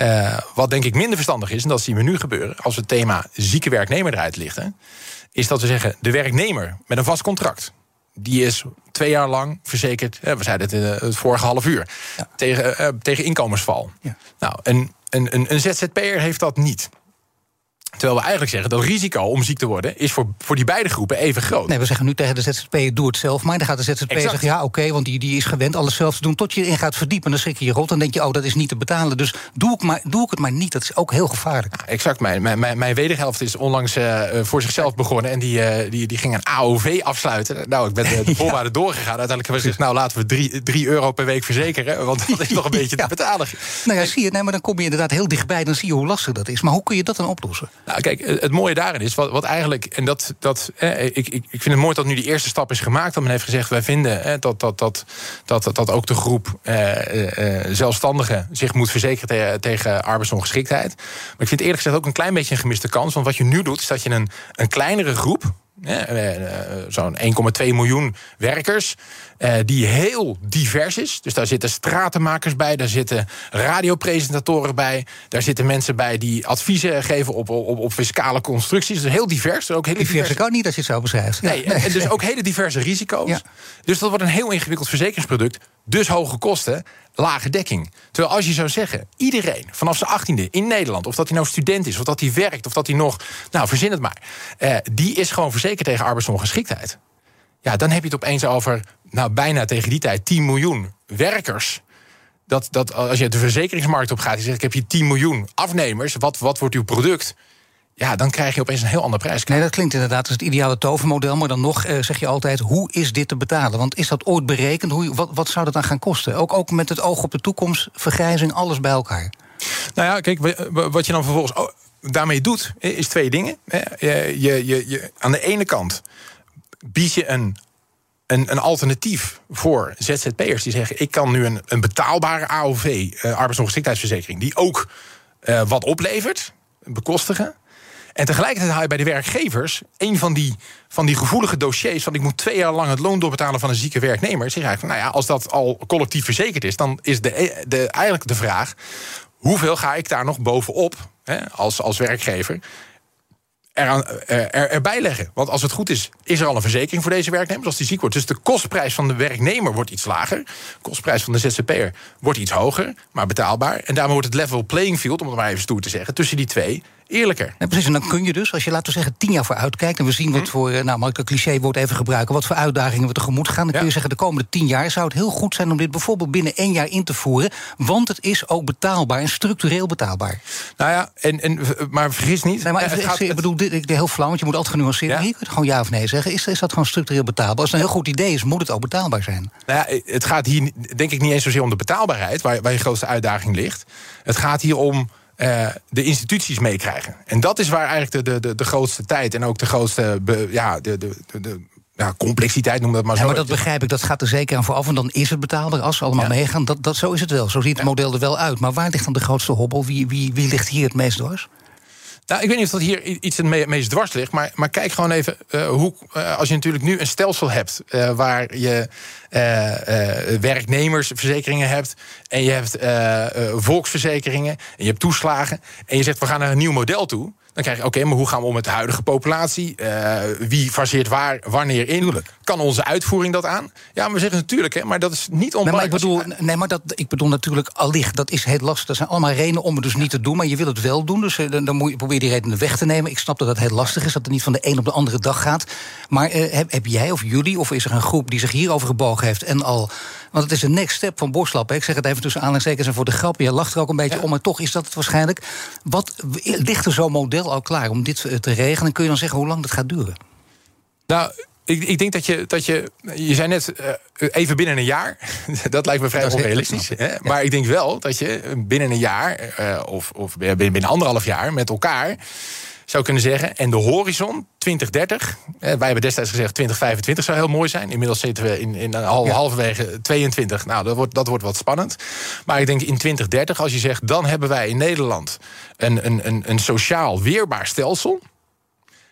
Uh, wat denk ik minder verstandig is, en dat zien we nu gebeuren, als het thema zieke werknemer eruit ligt, hè, is dat we zeggen: de werknemer met een vast contract. Die is twee jaar lang verzekerd, we zeiden het in het vorige half uur, ja. tegen, uh, tegen inkomensval. Ja. Nou, een, een, een, een ZZP'er heeft dat niet. Terwijl we eigenlijk zeggen dat het risico om ziek te worden... is voor, voor die beide groepen even groot. Nee, we zeggen nu tegen de ZZP, doe het zelf maar. Dan gaat de ZZP zeggen, ja oké, want die, die is gewend alles zelf te doen... tot je erin gaat verdiepen, dan schrik je je rot. Dan denk je, oh, dat is niet te betalen. Dus doe ik, maar, doe ik het maar niet. Dat is ook heel gevaarlijk. Ja, exact. Mijn, mijn, mijn wederhelft is onlangs uh, voor zichzelf begonnen... en die, uh, die, die ging een AOV afsluiten. Nou, ik ben de, <laughs> de voorwaarden ja. doorgegaan. Uiteindelijk hebben we gezegd, nou, laten we drie, drie euro per week verzekeren... want dat is nog een <laughs> beetje te betalen. Nou ja, zie je, nee, maar dan kom je inderdaad heel dichtbij... dan zie je hoe lastig dat is. Maar hoe kun je dat dan oplossen? Nou, kijk, het mooie daarin is, wat, wat eigenlijk, en dat, dat eh, ik, ik, vind het mooi dat nu die eerste stap is gemaakt. Dat men heeft gezegd, wij vinden eh, dat, dat, dat, dat, dat ook de groep eh, eh, zelfstandigen zich moet verzekeren te, tegen arbeidsongeschiktheid. Maar ik vind eerlijk gezegd ook een klein beetje een gemiste kans. Want wat je nu doet, is dat je een, een kleinere groep, zo'n 1,2 miljoen werkers. Uh, die heel divers is. Dus daar zitten stratenmakers bij, daar zitten radiopresentatoren bij, daar zitten mensen bij die adviezen geven op, op, op fiscale constructies. Dus heel divers. Ook hele diverse, diverse kan niet als je het zo beschrijft. Nee, nee. En dus ook hele diverse risico's. Ja. Dus dat wordt een heel ingewikkeld verzekeringsproduct. Dus hoge kosten, lage dekking. Terwijl als je zou zeggen, iedereen vanaf zijn achttiende in Nederland... of dat hij nou student is, of dat hij werkt, of dat hij nog... nou, verzin het maar. Uh, die is gewoon verzekerd tegen arbeidsongeschiktheid. Ja, dan heb je het opeens over nou, bijna tegen die tijd 10 miljoen werkers. Dat, dat als je de verzekeringsmarkt op gaat, je zegt: Ik heb hier 10 miljoen afnemers. Wat, wat wordt uw product? Ja, dan krijg je opeens een heel ander prijs. Nee, dat klinkt inderdaad als het ideale tovermodel. Maar dan nog uh, zeg je altijd: hoe is dit te betalen? Want is dat ooit berekend? Hoe, wat, wat zou dat dan gaan kosten? Ook, ook met het oog op de toekomst, vergrijzing, alles bij elkaar. Nou ja, kijk, wat je dan vervolgens oh, daarmee doet, is twee dingen. Je, je, je, aan de ene kant bied je een een, een alternatief voor ZZP'ers die zeggen: ik kan nu een, een betaalbare AOV, uh, arbeidsongeschiktheidsverzekering, die ook uh, wat oplevert, bekostigen. En tegelijkertijd haal je bij de werkgevers een van die, van die gevoelige dossiers van ik moet twee jaar lang het loon doorbetalen van een zieke werknemer. Zeg eigenlijk, nou ja, als dat al collectief verzekerd is, dan is de, de, eigenlijk de vraag: hoeveel ga ik daar nog bovenop hè, als, als werkgever? Eraan, er, erbij leggen. Want als het goed is, is er al een verzekering voor deze werknemers als die ziek wordt. Dus de kostprijs van de werknemer wordt iets lager. De kostprijs van de ZZP'er wordt iets hoger, maar betaalbaar. En daarmee wordt het level playing field, om het maar even stoer te zeggen, tussen die twee eerlijker. Ja, precies, en dan kun je dus, als je laten we zeggen tien jaar vooruit kijkt... en we zien wat hm. voor, eh, nou mag ik een clichéwoord even gebruiken... wat voor uitdagingen we tegemoet gaan, dan kun je zeggen... de komende tien jaar zou het heel goed zijn om dit bijvoorbeeld binnen één jaar in te voeren... want het is ook betaalbaar en structureel betaalbaar. Nou ja, en, en, maar vergis niet... Nee, maar het gaat, ik bedoel, dit, ik, heel flauw, want je moet altijd genuanceerd... Ja? hier kun je gewoon ja of nee zeggen. Is, is dat gewoon structureel betaalbaar? Als het een heel goed idee is, moet het ook betaalbaar zijn. Nou ja, het gaat hier denk ik niet eens zozeer om de betaalbaarheid... waar, waar je grootste uitdaging ligt. Het gaat hier om uh, de instituties meekrijgen. En dat is waar eigenlijk de, de, de, grootste tijd en ook de grootste ja, de, de, de, ja, complexiteit, noem dat maar zo. Ja, maar dat begrijp ik, dat gaat er zeker aan vooraf. En dan is het betaalbaar als ze allemaal meegaan. Dat, dat, zo is het wel, zo ziet het model er wel uit. Maar waar ligt dan de grootste hobbel? Wie, wie, wie ligt hier het meest dwars? Nou, ik weet niet of dat hier iets het meest dwars ligt. Maar, maar kijk gewoon even uh, hoe. Uh, als je natuurlijk nu een stelsel hebt. Uh, waar je werknemersverzekeringen hebt. En je hebt volksverzekeringen. En je hebt toeslagen. En je zegt we gaan naar een nieuw model toe. Dan krijg je, oké, maar hoe gaan we om met de huidige populatie? Uh, wie faseert waar, wanneer in? Kan onze uitvoering dat aan? Ja, maar we zeggen natuurlijk, hè, maar dat is niet onbelangrijk. Nee, maar ik bedoel, nee, maar dat, ik bedoel natuurlijk allicht. Dat is heel lastig. Dat zijn allemaal redenen om het dus niet te doen. Maar je wil het wel doen, dus eh, dan, moet je proberen die redenen weg te nemen. Ik snap dat dat heel lastig is, dat het niet van de een op de andere dag gaat. Maar uh, heb, heb jij of jullie, of is er een groep die zich hierover gebogen heeft... en al want het is een next step van Borslap. Ik zeg het even tussen aanhalingstekens en voor de grap. Je lacht er ook een beetje om, maar toch is dat het waarschijnlijk. Wat ligt er zo'n model al klaar om dit te regelen? En kun je dan zeggen hoe lang dat gaat duren? Nou, ik, ik, denk dat je, dat je. Je zei net uh, even binnen een jaar. <laughs> dat lijkt me vrij onrealistisch. Hè? Maar ik denk wel dat je binnen een jaar, uh, of, of binnen anderhalf jaar met elkaar zou kunnen zeggen. En de horizon 2030. Eh, wij hebben destijds gezegd 2025 zou heel mooi zijn. Inmiddels zitten we in, in hal, halverwege 22. Nou, dat wordt, dat wordt wat spannend. Maar ik denk in 2030, als je zegt... dan hebben wij in Nederland een, een, een, een sociaal weerbaar stelsel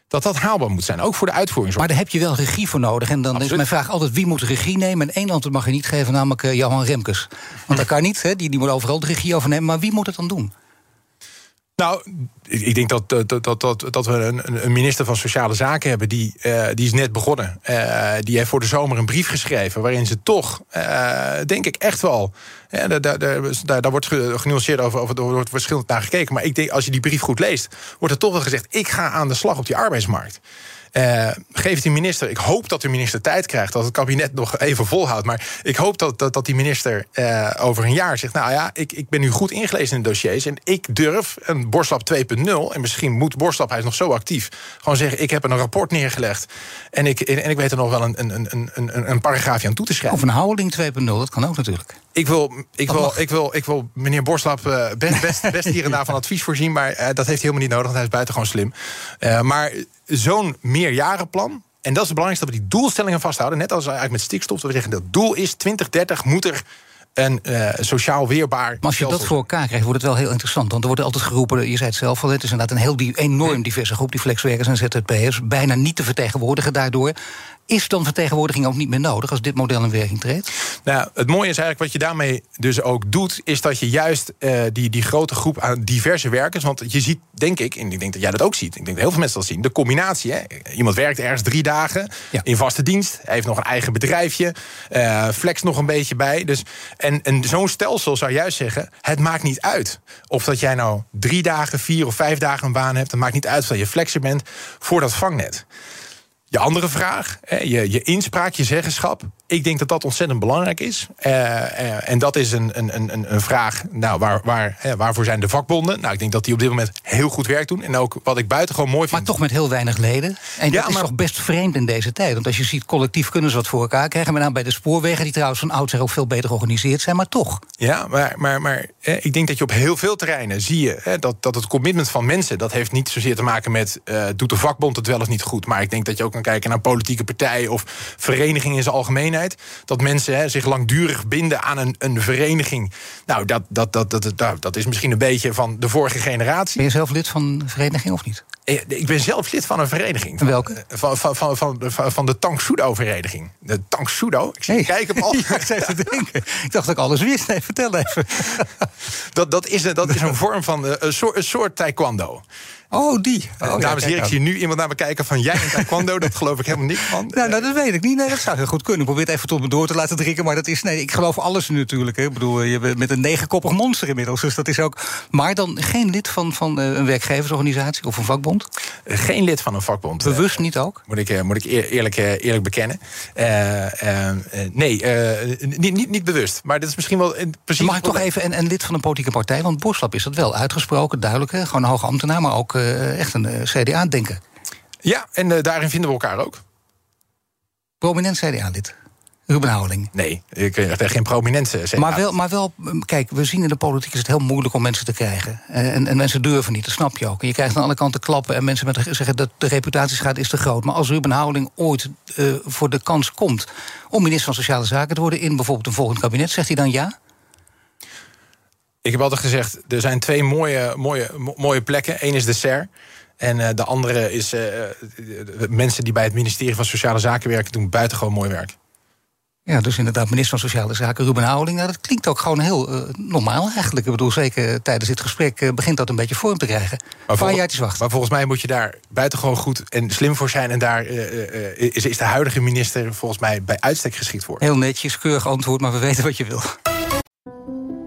dat dat haalbaar moet zijn, ook voor de uitvoering. Maar daar heb je wel regie voor nodig. En dan Absoluut. is mijn vraag altijd, wie moet regie nemen? En één land mag je niet geven, namelijk uh, Johan Remkes. Want <laughs> dat kan niet, hè? Die, die moet overal de regie overnemen. Maar wie moet het dan doen? Nou, ik denk dat, dat, dat, dat, we een, een minister van Sociale Zaken hebben... die, uh, die is net begonnen. Uh, die heeft voor de zomer een brief geschreven... waarin ze toch, uh, denk ik echt wel... daar, daar, daar, daar wordt genuanceerd over, over, er wordt verschillend naar gekeken... maar ik denk, als je die brief goed leest... wordt er toch wel gezegd... ik ga aan de slag op die arbeidsmarkt. Uh, geeft die minister, ik hoop dat de minister tijd krijgt, dat het kabinet nog even volhoudt. Maar ik hoop dat, dat, dat die minister uh, over een jaar zegt: Nou ja, ik, ik ben nu goed ingelezen in de dossiers. En ik durf een Borslap 2.0, en misschien moet Borslap, hij is nog zo actief, gewoon zeggen: Ik heb een rapport neergelegd. En ik, en ik weet er nog wel een, een, een, een, een paragraafje aan toe te schrijven. Of een houding 2.0, dat kan ook natuurlijk. Ik wil, ik, wil, ik, wil, ik wil meneer Borslap uh, best, best, <laughs> best hier en daar van advies voorzien. Maar dat heeft hij helemaal niet nodig, want hij is buitengewoon slim. maar zo'n meerjarenplan. En dat is het belangrijkste dat we die doelstellingen vasthouden. Net als eigenlijk met stikstof. Dat we zeggen, dat doel is 2030 moet er een uh, sociaal weerbaar. Maar als je dat voor elkaar krijgt, wordt het wel heel interessant. Want er wordt altijd geroepen, je zei het zelf al, het is inderdaad een heel die, enorm diverse groep, die flexwerkers en ZZP'ers. Bijna niet te vertegenwoordigen daardoor. Is dan vertegenwoordiging ook niet meer nodig als dit model in werking treedt? Nou, het mooie is eigenlijk wat je daarmee dus ook doet, is dat je juist uh, die, die grote groep aan diverse werkers. Want je ziet, denk ik, en ik denk dat jij dat ook ziet, ik denk dat heel veel mensen dat zien, de combinatie. Hè? Iemand werkt ergens drie dagen in vaste dienst, heeft nog een eigen bedrijfje, uh, flex nog een beetje bij. Dus, en en zo'n stelsel zou juist zeggen: het maakt niet uit of dat jij nou drie dagen, vier of vijf dagen een baan hebt. Het maakt niet uit of je flexer bent voor dat vangnet. Je andere vraag, je, je inspraak, je zeggenschap. Ik denk dat dat ontzettend belangrijk is. Uh, uh, en dat is een, een, een, een vraag, nou, waar, waar, hè, waarvoor zijn de vakbonden? Nou, ik denk dat die op dit moment heel goed werk doen. En ook wat ik buitengewoon mooi vind... Maar toch met heel weinig leden. En ja, dat is toch best vreemd in deze tijd. Want als je ziet, collectief kunnen ze wat voor elkaar krijgen. Met name bij de spoorwegen, die trouwens van oudsher ook veel beter georganiseerd zijn. Maar toch. Ja, maar, maar, maar hè, ik denk dat je op heel veel terreinen zie je... Hè, dat, dat het commitment van mensen, dat heeft niet zozeer te maken met... Uh, doet de vakbond het wel of niet goed. Maar ik denk dat je ook kan kijken naar politieke partijen... of verenigingen in zijn algemeenheid. Dat mensen hè, zich langdurig binden aan een, een vereniging. Nou, dat, dat, dat, dat, dat, dat is misschien een beetje van de vorige generatie. Ben je zelf lid van een vereniging of niet? Eh, ik ben zelf lid van een vereniging. Welke? Eh, van, van, van, van, van de Tanksudo-vereniging. De Tanksudo? Ik zie hey. kijken al. <laughs> Ja, ik te denken. Ik dacht dat ik alles wist. Nee, vertel even. <laughs> dat, dat, is, dat <laughs> is een vorm van eh, een soort, een soort taekwondo. Oh, die. Oh, dames en heren, ik zie nu iemand naar me kijken van jij en taekwondo. dat geloof ik helemaal niet van. <laughs> Nou, nou, dat weet ik niet. Nee, dat zou heel goed kunnen. Ik probeer het even tot me door te laten drinken. Maar dat is, nee, ik geloof alles natuurlijk. Hè. Ik bedoel, je bent met een negenkoppig monster inmiddels. Dus dat is ook. Maar dan geen lid van, van een werkgeversorganisatie of een vakbond? Geen lid van een vakbond. Bewust niet ook? Moet ik, moet ik eerlijk, eerlijk bekennen. Uh, uh, nee, niet, niet, niet bewust. Maar dat is misschien wel. Precies Mag ik toch even een, een lid van een politieke partij? Want Boslap is dat wel uitgesproken, duidelijk. Hè? Gewoon een hoge ambtenaar, maar ook echt een uh, CDA-denker. Ja, en uh, daarin vinden we elkaar ook. Prominent CDA-lid. Ruben Houweling. Nee, ik heb geen prominente CDA. Maar wel, maar wel, kijk, we zien in de politiek is het heel moeilijk om mensen te krijgen. En, en mensen durven niet, dat snap je ook. En je krijgt aan alle kanten klappen en mensen met, zeggen dat de reputatieschaat is te groot. Maar als Ruben Houweling ooit uh, voor de kans komt om minister van Sociale Zaken te worden in bijvoorbeeld een volgend kabinet, zegt hij dan ja? Ik heb altijd gezegd, er zijn twee mooie, mooie, mooie plekken. Eén is de SER. En uh, de andere is uh, mensen die bij het ministerie van Sociale Zaken werken... doen buitengewoon mooi werk. Ja, dus inderdaad, minister van Sociale Zaken Ruben Houweling. Nou, dat klinkt ook gewoon heel uh, normaal eigenlijk. Ik bedoel, zeker tijdens dit gesprek uh, begint dat een beetje vorm te krijgen. Maar, vol wachten. maar volgens mij moet je daar buitengewoon goed en slim voor zijn. En daar is, is de huidige minister volgens mij bij uitstek geschikt voor. Heel netjes, keurig antwoord, maar we weten wat je wil.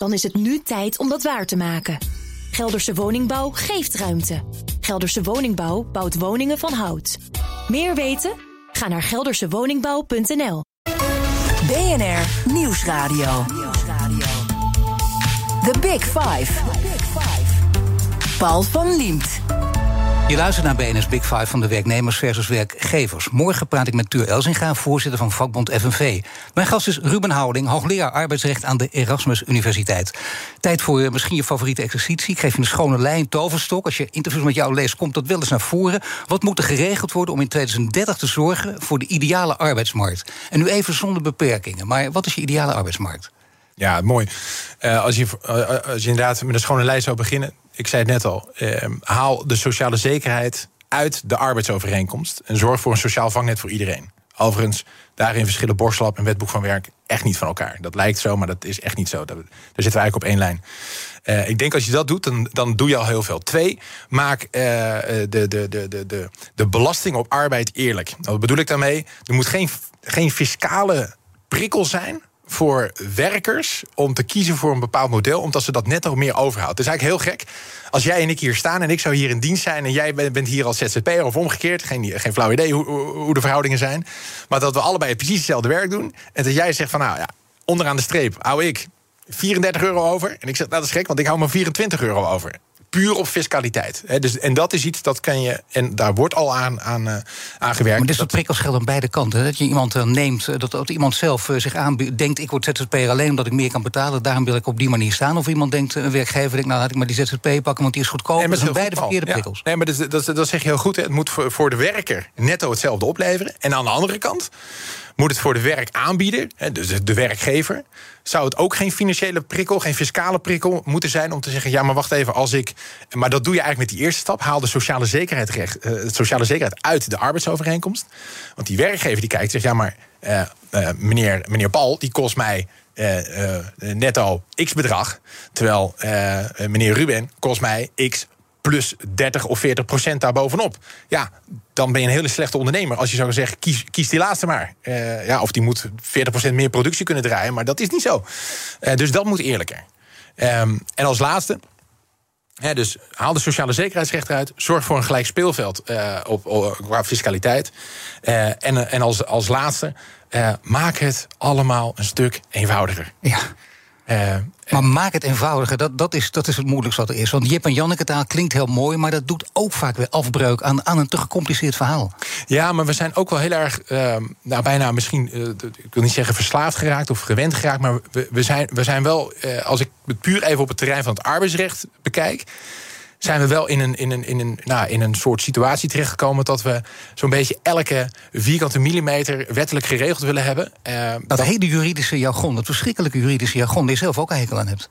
Dan is het nu tijd om dat waar te maken. Gelderse Woningbouw geeft ruimte. Gelderse Woningbouw bouwt woningen van hout. Meer weten? Ga naar geldersewoningbouw.nl. BNR Nieuwsradio. The Big Five. Paul van Liemt. Je luistert naar BNS Big Five van de werknemers versus werkgevers. Morgen praat ik met Tuur Elzinga, voorzitter van vakbond FNV. Mijn gast is Ruben Houding, hoogleraar arbeidsrecht aan de Erasmus Universiteit. Tijd voor uh, misschien je favoriete exercitie. Ik geef je een schone lijn, toverstok. Als je interviews met jou leest, komt dat wel eens naar voren. Wat moet er geregeld worden om in 2030 te zorgen voor de ideale arbeidsmarkt? En nu even zonder beperkingen. Maar wat is je ideale arbeidsmarkt? Ja, mooi. Uh, als, je, uh, als je inderdaad met een schone lijst zou beginnen, ik zei het net al, eh, haal de sociale zekerheid uit de arbeidsovereenkomst en zorg voor een sociaal vangnet voor iedereen. Overigens, daarin verschillen Borslab en Wetboek van Werk echt niet van elkaar. Dat lijkt zo, maar dat is echt niet zo. Daar zitten we eigenlijk op één lijn. Uh, ik denk als je dat doet, dan, dan doe je al heel veel. Twee, maak de, de, de, de, de, de belasting op arbeid eerlijk. Wat bedoel ik daarmee? Er moet geen, geen fiscale prikkel zijn voor werkers om te kiezen voor een bepaald model, omdat ze dat net nog meer overhoudt. Het is eigenlijk heel gek. Als jij en ik hier staan en ik zou hier in dienst zijn en jij bent hier als ZZP'er of omgekeerd, geen, geen flauw idee hoe, hoe de verhoudingen zijn, maar dat we allebei precies hetzelfde werk doen en dat jij zegt van nou ja, onderaan de streep hou ik 34 euro over. En ik zeg, nou, dat is gek, want ik hou maar 24 euro over puur op fiscaliteit. dus, en dat is iets dat kan je. En daar wordt al aan, aan, uh, aan gewerkt. Maar dit soort prikkels geldt aan beide kanten. Dat je iemand uh, neemt, eh, dat, dat iemand zelf uh, zich aanbiedt, denkt: ik word ZZP'er alleen omdat ik meer kan betalen. Daarom wil ik op die manier staan. Of iemand denkt, een werkgever denkt: nou laat ik maar die ZZP pakken, want die is goedkoop. Nee, dat zijn beide verkeerde ja. prikkels. Nee, maar dat, dat, dat zeg je heel goed. Hè. Het moet voor, voor de werker netto hetzelfde opleveren. En aan de andere kant moet het voor de werkaanbieder, dus de werkgever, zou het ook geen financiële prikkel, geen fiscale prikkel moeten zijn om te zeggen: ja, maar wacht even, als ik. Maar dat doe je eigenlijk met die eerste stap. Haal de sociale zekerheid, recht, uh, sociale zekerheid uit de arbeidsovereenkomst. Want die werkgever die kijkt zegt: ja, maar uh, uh, meneer, meneer Paul, die kost mij. netto x bedrag. Terwijl meneer Ruben kost mij x plus 30 of 40 procent daarbovenop. Ja, dan ben je een hele slechte ondernemer. Als je zou zeggen, kies, kies die laatste maar. Uh, ja, of die moet 40 procent meer productie kunnen draaien. Maar dat is niet zo. Uh, dus dat moet eerlijker. Um, en als laatste... Dus haal de sociale zekerheidsrechten uit. Zorg voor een gelijk speelveld op, op, qua fiscaliteit. en, en als, als laatste, maak het allemaal een stuk eenvoudiger. Ja. Uh, maar maak het eenvoudiger, dat, dat, is, dat is het moeilijkste wat er is. Want Jip en Janneke taal klinkt heel mooi, maar dat doet ook vaak weer afbreuk aan, aan een te gecompliceerd verhaal. Ja, maar we zijn ook wel heel erg, uh, nou bijna misschien, uh, ik wil niet zeggen verslaafd geraakt of gewend geraakt, maar we, we, zijn, we zijn wel, als ik het puur even op het terrein van het arbeidsrecht bekijk zijn we wel in een, in een, in een, nou, in een soort situatie terechtgekomen dat we zo'n beetje elke vierkante millimeter wettelijk geregeld willen hebben. Uh, dat, dat hele juridische jargon, dat verschrikkelijke juridische jargon, die je zelf ook een hekel aan hebt.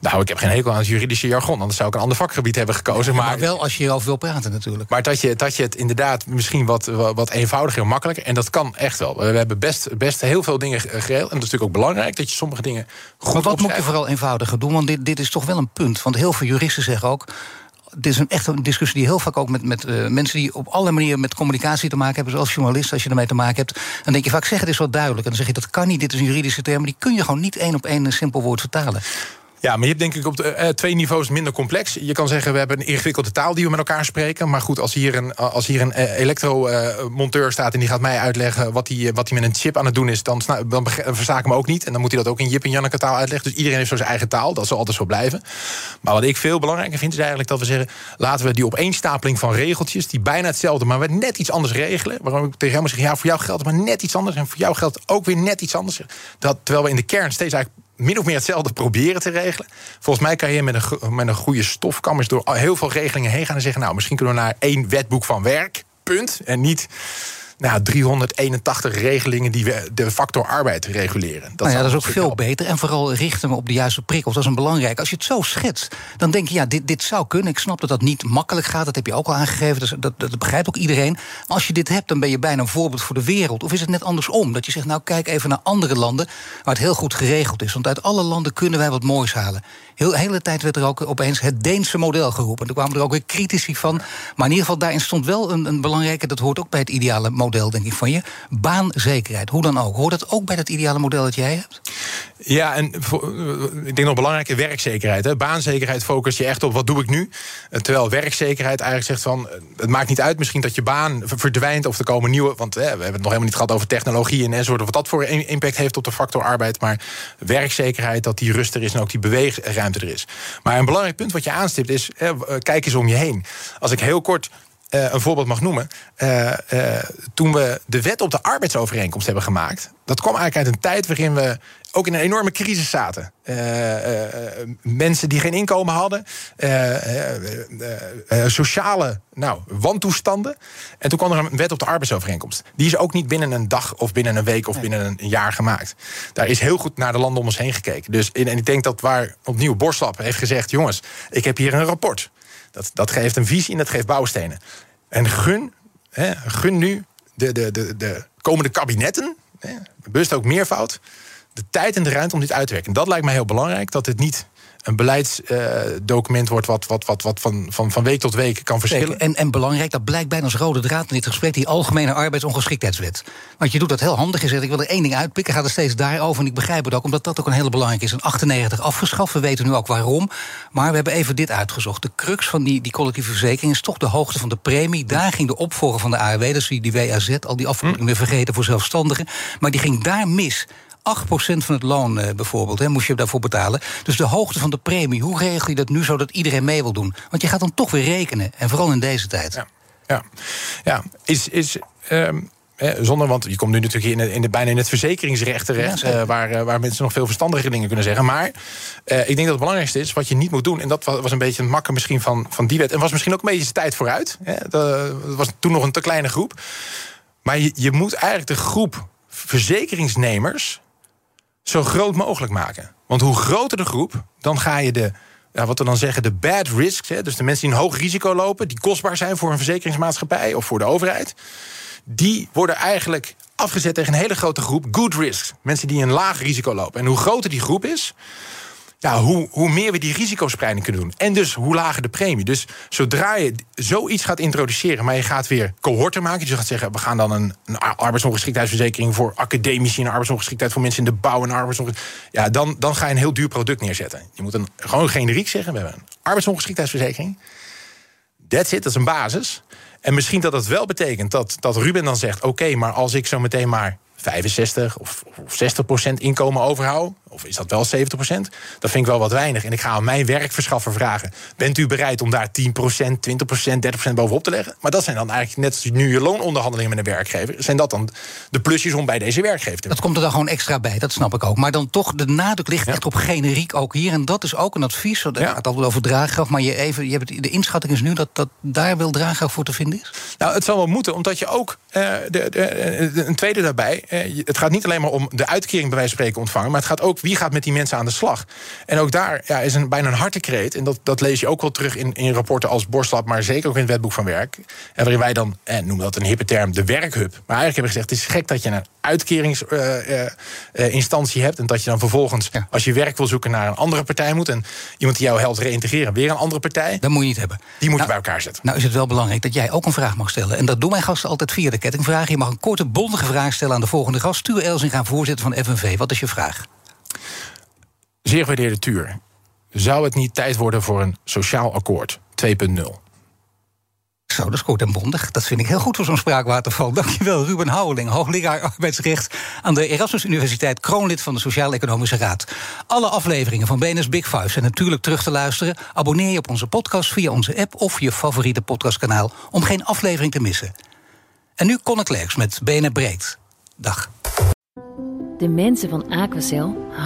Nou, ik heb geen hekel aan het juridische jargon, anders zou ik een ander vakgebied hebben gekozen. maar, maar, wel als je erover wil praten, natuurlijk. Maar dat je, dat je het inderdaad misschien wat, wat eenvoudiger en makkelijker, en dat kan echt wel. We hebben best, best heel veel dingen geregeld. En dat is natuurlijk ook belangrijk dat je sommige dingen goed Maar wat moet je vooral eenvoudiger doen? Want dit, dit is toch wel een punt. Want heel veel juristen zeggen ook dit is een, echt een discussie die heel vaak ook met, met uh, mensen die op alle manieren met communicatie te maken hebben, zoals journalist, als je ermee te maken hebt, dan denk je vaak zeg het is wat duidelijk. En dan zeg je dat kan niet, dit is een juridische term, maar die kun je gewoon niet één op één een simpel woord vertalen. Ja, maar je hebt denk ik op de, uh, twee niveaus minder complex. Je kan zeggen, we hebben een ingewikkelde taal die we met elkaar spreken. Maar goed, als hier een, als hier een uh, elektromonteur staat en die gaat mij uitleggen wat hij wat met een chip aan het doen is, dan, dan versta ik hem ook niet. En dan moet hij dat ook in Jip en Janneke taal uitleggen. Dus iedereen heeft zo zijn eigen taal. Dat zal altijd zo blijven. Maar wat ik veel belangrijker vind, is eigenlijk dat we zeggen: laten we die opeenstapeling van regeltjes, die bijna hetzelfde, maar we net iets anders regelen. Waarom ik tegen hem zeg: ja, voor jou geldt maar net iets anders. En voor jou geldt ook weer net iets anders. Dat, terwijl we in de kern steeds eigenlijk min of meer hetzelfde proberen te regelen. Volgens mij kan je met een, met een goede stofkammers door heel veel regelingen heen gaan en zeggen: Nou, misschien kunnen we naar één wetboek van werk. Punt. En niet nou, 381 regelingen die we de factor arbeid reguleren. Dat, nou ja, dat is ook veel beter. En vooral richten we op de juiste prikkels. Dat is een belangrijk. Als je het zo schetst, dan denk je, ja, dit, dit zou kunnen. Ik snap dat dat niet makkelijk gaat. Dat heb je ook al aangegeven. Dat, dat, dat begrijpt ook iedereen. Maar als je dit hebt, dan ben je bijna een voorbeeld voor de wereld. Of is het net andersom? Dat je zegt, nou, kijk even naar andere landen waar het heel goed geregeld is. Want uit alle landen kunnen wij wat moois halen. Heel, hele tijd werd er ook opeens het Deense model geroepen. Er kwamen er ook weer critici van. Maar in ieder geval, daarin stond wel een, een belangrijke... dat hoort ook bij het ideale model, denk ik, van je. Baanzekerheid, hoe dan ook. Hoort dat ook bij dat ideale model dat jij hebt? Ja, en ik denk nog belangrijke werkzekerheid. Hè. Baanzekerheid focus je echt op wat doe ik nu. Terwijl werkzekerheid eigenlijk zegt van... het maakt niet uit misschien dat je baan verdwijnt... of er komen nieuwe... want hè, we hebben het nog helemaal niet gehad over technologie en enzovoort... wat dat voor impact heeft op de factor arbeid. Maar werkzekerheid, dat die rust er is... en ook die beweegruimte er is. Maar een belangrijk punt wat je aanstipt is... Hè, kijk eens om je heen. Als ik heel kort uh, een voorbeeld mag noemen. Uh, uh, toen we de wet op de arbeidsovereenkomst hebben gemaakt. Dat kwam eigenlijk uit een tijd waarin we ook in een enorme crisis zaten. mensen die geen inkomen hadden. sociale nou, wantoestanden. En toen kwam er een wet op de arbeidsovereenkomst. Die is ook niet binnen een dag of binnen een week of binnen een jaar gemaakt. Daar is heel goed naar de landen om ons heen gekeken. Dus, en ik denk dat waar opnieuw Borslap heeft gezegd... jongens, ik heb hier een rapport. Dat, geeft een visie en dat geeft bouwstenen. En gun, hè, gun nu de, de, de, de komende kabinetten, hè, bewust ook meervoud, de tijd en de ruimte om dit uit te werken. dat lijkt mij heel belangrijk, dat het niet een beleidsdocument wordt wat, wat, wat, wat van, van, van week tot week kan verschillen. En, en belangrijk, dat blijkt bijna als rode draad in dit gesprek, die algemene arbeidsongeschiktheidswet. Want je doet dat heel handig. Je zegt, ik wil er één ding uitpikken, gaat er steeds daarover. En ik begrijp het ook, omdat dat ook een hele belangrijke is. In 98 afgeschaft, we weten nu ook waarom. Maar we hebben even dit uitgezocht. De crux van die, die collectieve verzekering is toch de hoogte van de premie. Daar ging de opvolger van de ARW, dus die, WAZ, al die afkortingen weer vergeten voor zelfstandigen. Maar die ging daar mis. 8% van het loon uh, bijvoorbeeld, hè, moest je daarvoor betalen. Dus de hoogte van de premie, hoe regel je dat nu zodat iedereen mee wil doen? Want je gaat dan toch weer rekenen, en vooral in deze tijd. Ja, ja. ja. is. is um... zonder, want je komt nu natuurlijk in, de, in de, bijna in het verzekeringsrecht terecht, ja, uh, waar, uh, waar mensen nog veel verstandige dingen kunnen zeggen. Maar uh, ik denk dat het belangrijkste is wat je niet moet doen. En dat was, was een beetje het makken misschien van, van die wet. En was misschien ook een beetje de tijd vooruit. Hè. Dat was toen nog een te kleine groep. Maar je, je moet eigenlijk de groep verzekeringsnemers zo groot mogelijk maken. Want hoe groter de groep, dan ga je de, wat we dan zeggen, de bad risks, hè, dus de mensen die een hoog risico lopen, die kostbaar zijn voor een verzekeringsmaatschappij of voor de overheid, die worden eigenlijk afgezet tegen een hele grote groep good risks. Mensen die een laag risico lopen. En hoe groter die groep is, ja, hoe, hoe meer we die risicospreiding kunnen doen. En dus hoe lager de premie. Dus zodra je zoiets gaat introduceren, maar je gaat weer cohorten maken. Dus je gaat zeggen, we gaan dan een, een arbeidsongeschiktheidsverzekering voor academici, een arbeidsongeschiktheid voor mensen in de bouw en arbeidsongeschiktheid. Ja, dan, dan ga je een heel duur product neerzetten. Je moet een, gewoon generiek zeggen: we hebben een arbeidsongeschiktheidsverzekering. That's it, dat is een basis. En misschien dat dat wel betekent dat, dat Ruben dan zegt: oké, maar als ik zo meteen maar 65 of, of 60 procent inkomen overhoud, of is dat wel 70 procent? Dat vind ik wel wat weinig. En ik ga aan mijn werkverschaffer vragen: bent u bereid om daar 10 procent, 20 procent, 30 procent bovenop te leggen? Maar dat zijn dan eigenlijk net als nu je loononderhandelingen met een werkgever, zijn dat dan de plusjes om bij deze werkgever te Dat komt er dan gewoon extra bij, dat snap ik ook. Maar dan toch, de nadruk ligt echt op generiek ook hier. En dat is ook een advies. Het ja. gaat altijd over draagkracht, maar je even, je hebt, de inschatting is nu dat, dat daar wel draagkracht voor te vinden is? Nou, het zal wel moeten, omdat je ook uh, de, de, een tweede daarbij. Uh, het gaat niet alleen maar om de uitkering bij wijze van spreken ontvangen, maar het gaat ook wie gaat met die mensen aan de slag. En ook daar ja, is een, bijna een hartekreet. En dat, dat lees je ook wel terug in, in rapporten als Borstlab, maar zeker ook in het wetboek van werk. En waarin wij dan, eh, noemen dat een hippe term, de werkhub. Maar eigenlijk hebben we gezegd: het is gek dat je een uitkeringsinstantie uh, uh, hebt. En dat je dan vervolgens, ja. als je werk wil zoeken, naar een andere partij moet. En iemand die jou helpt reïntegreren, weer een andere partij. Dat moet je niet hebben. Die moet nou, je bij elkaar zetten. Nou is het wel belangrijk dat jij ook een vraag mag stellen. En dat doen mijn gasten altijd via de kettingvraag. Je mag een korte, bondige vraag stellen aan de volgende gast. Stuur Elzinga, voorzitter van FNV. Wat is je vraag? Zeer gewaardeerde Tuur, zou het niet tijd worden voor een sociaal akkoord 2.0? Zo, dat is kort en bondig. Dat vind ik heel goed voor zo'n spraakwaterval. Dankjewel, Ruben Houweling, hoogleraar arbeidsrecht aan de Erasmus Universiteit, kroonlid van de Sociaal-Economische Raad. Alle afleveringen van BNS Big Five zijn natuurlijk terug te luisteren. Abonneer je op onze podcast via onze app of je favoriete podcastkanaal om geen aflevering te missen. En nu Conor Klerks met BNR Breed. Dag. De mensen van Aquacel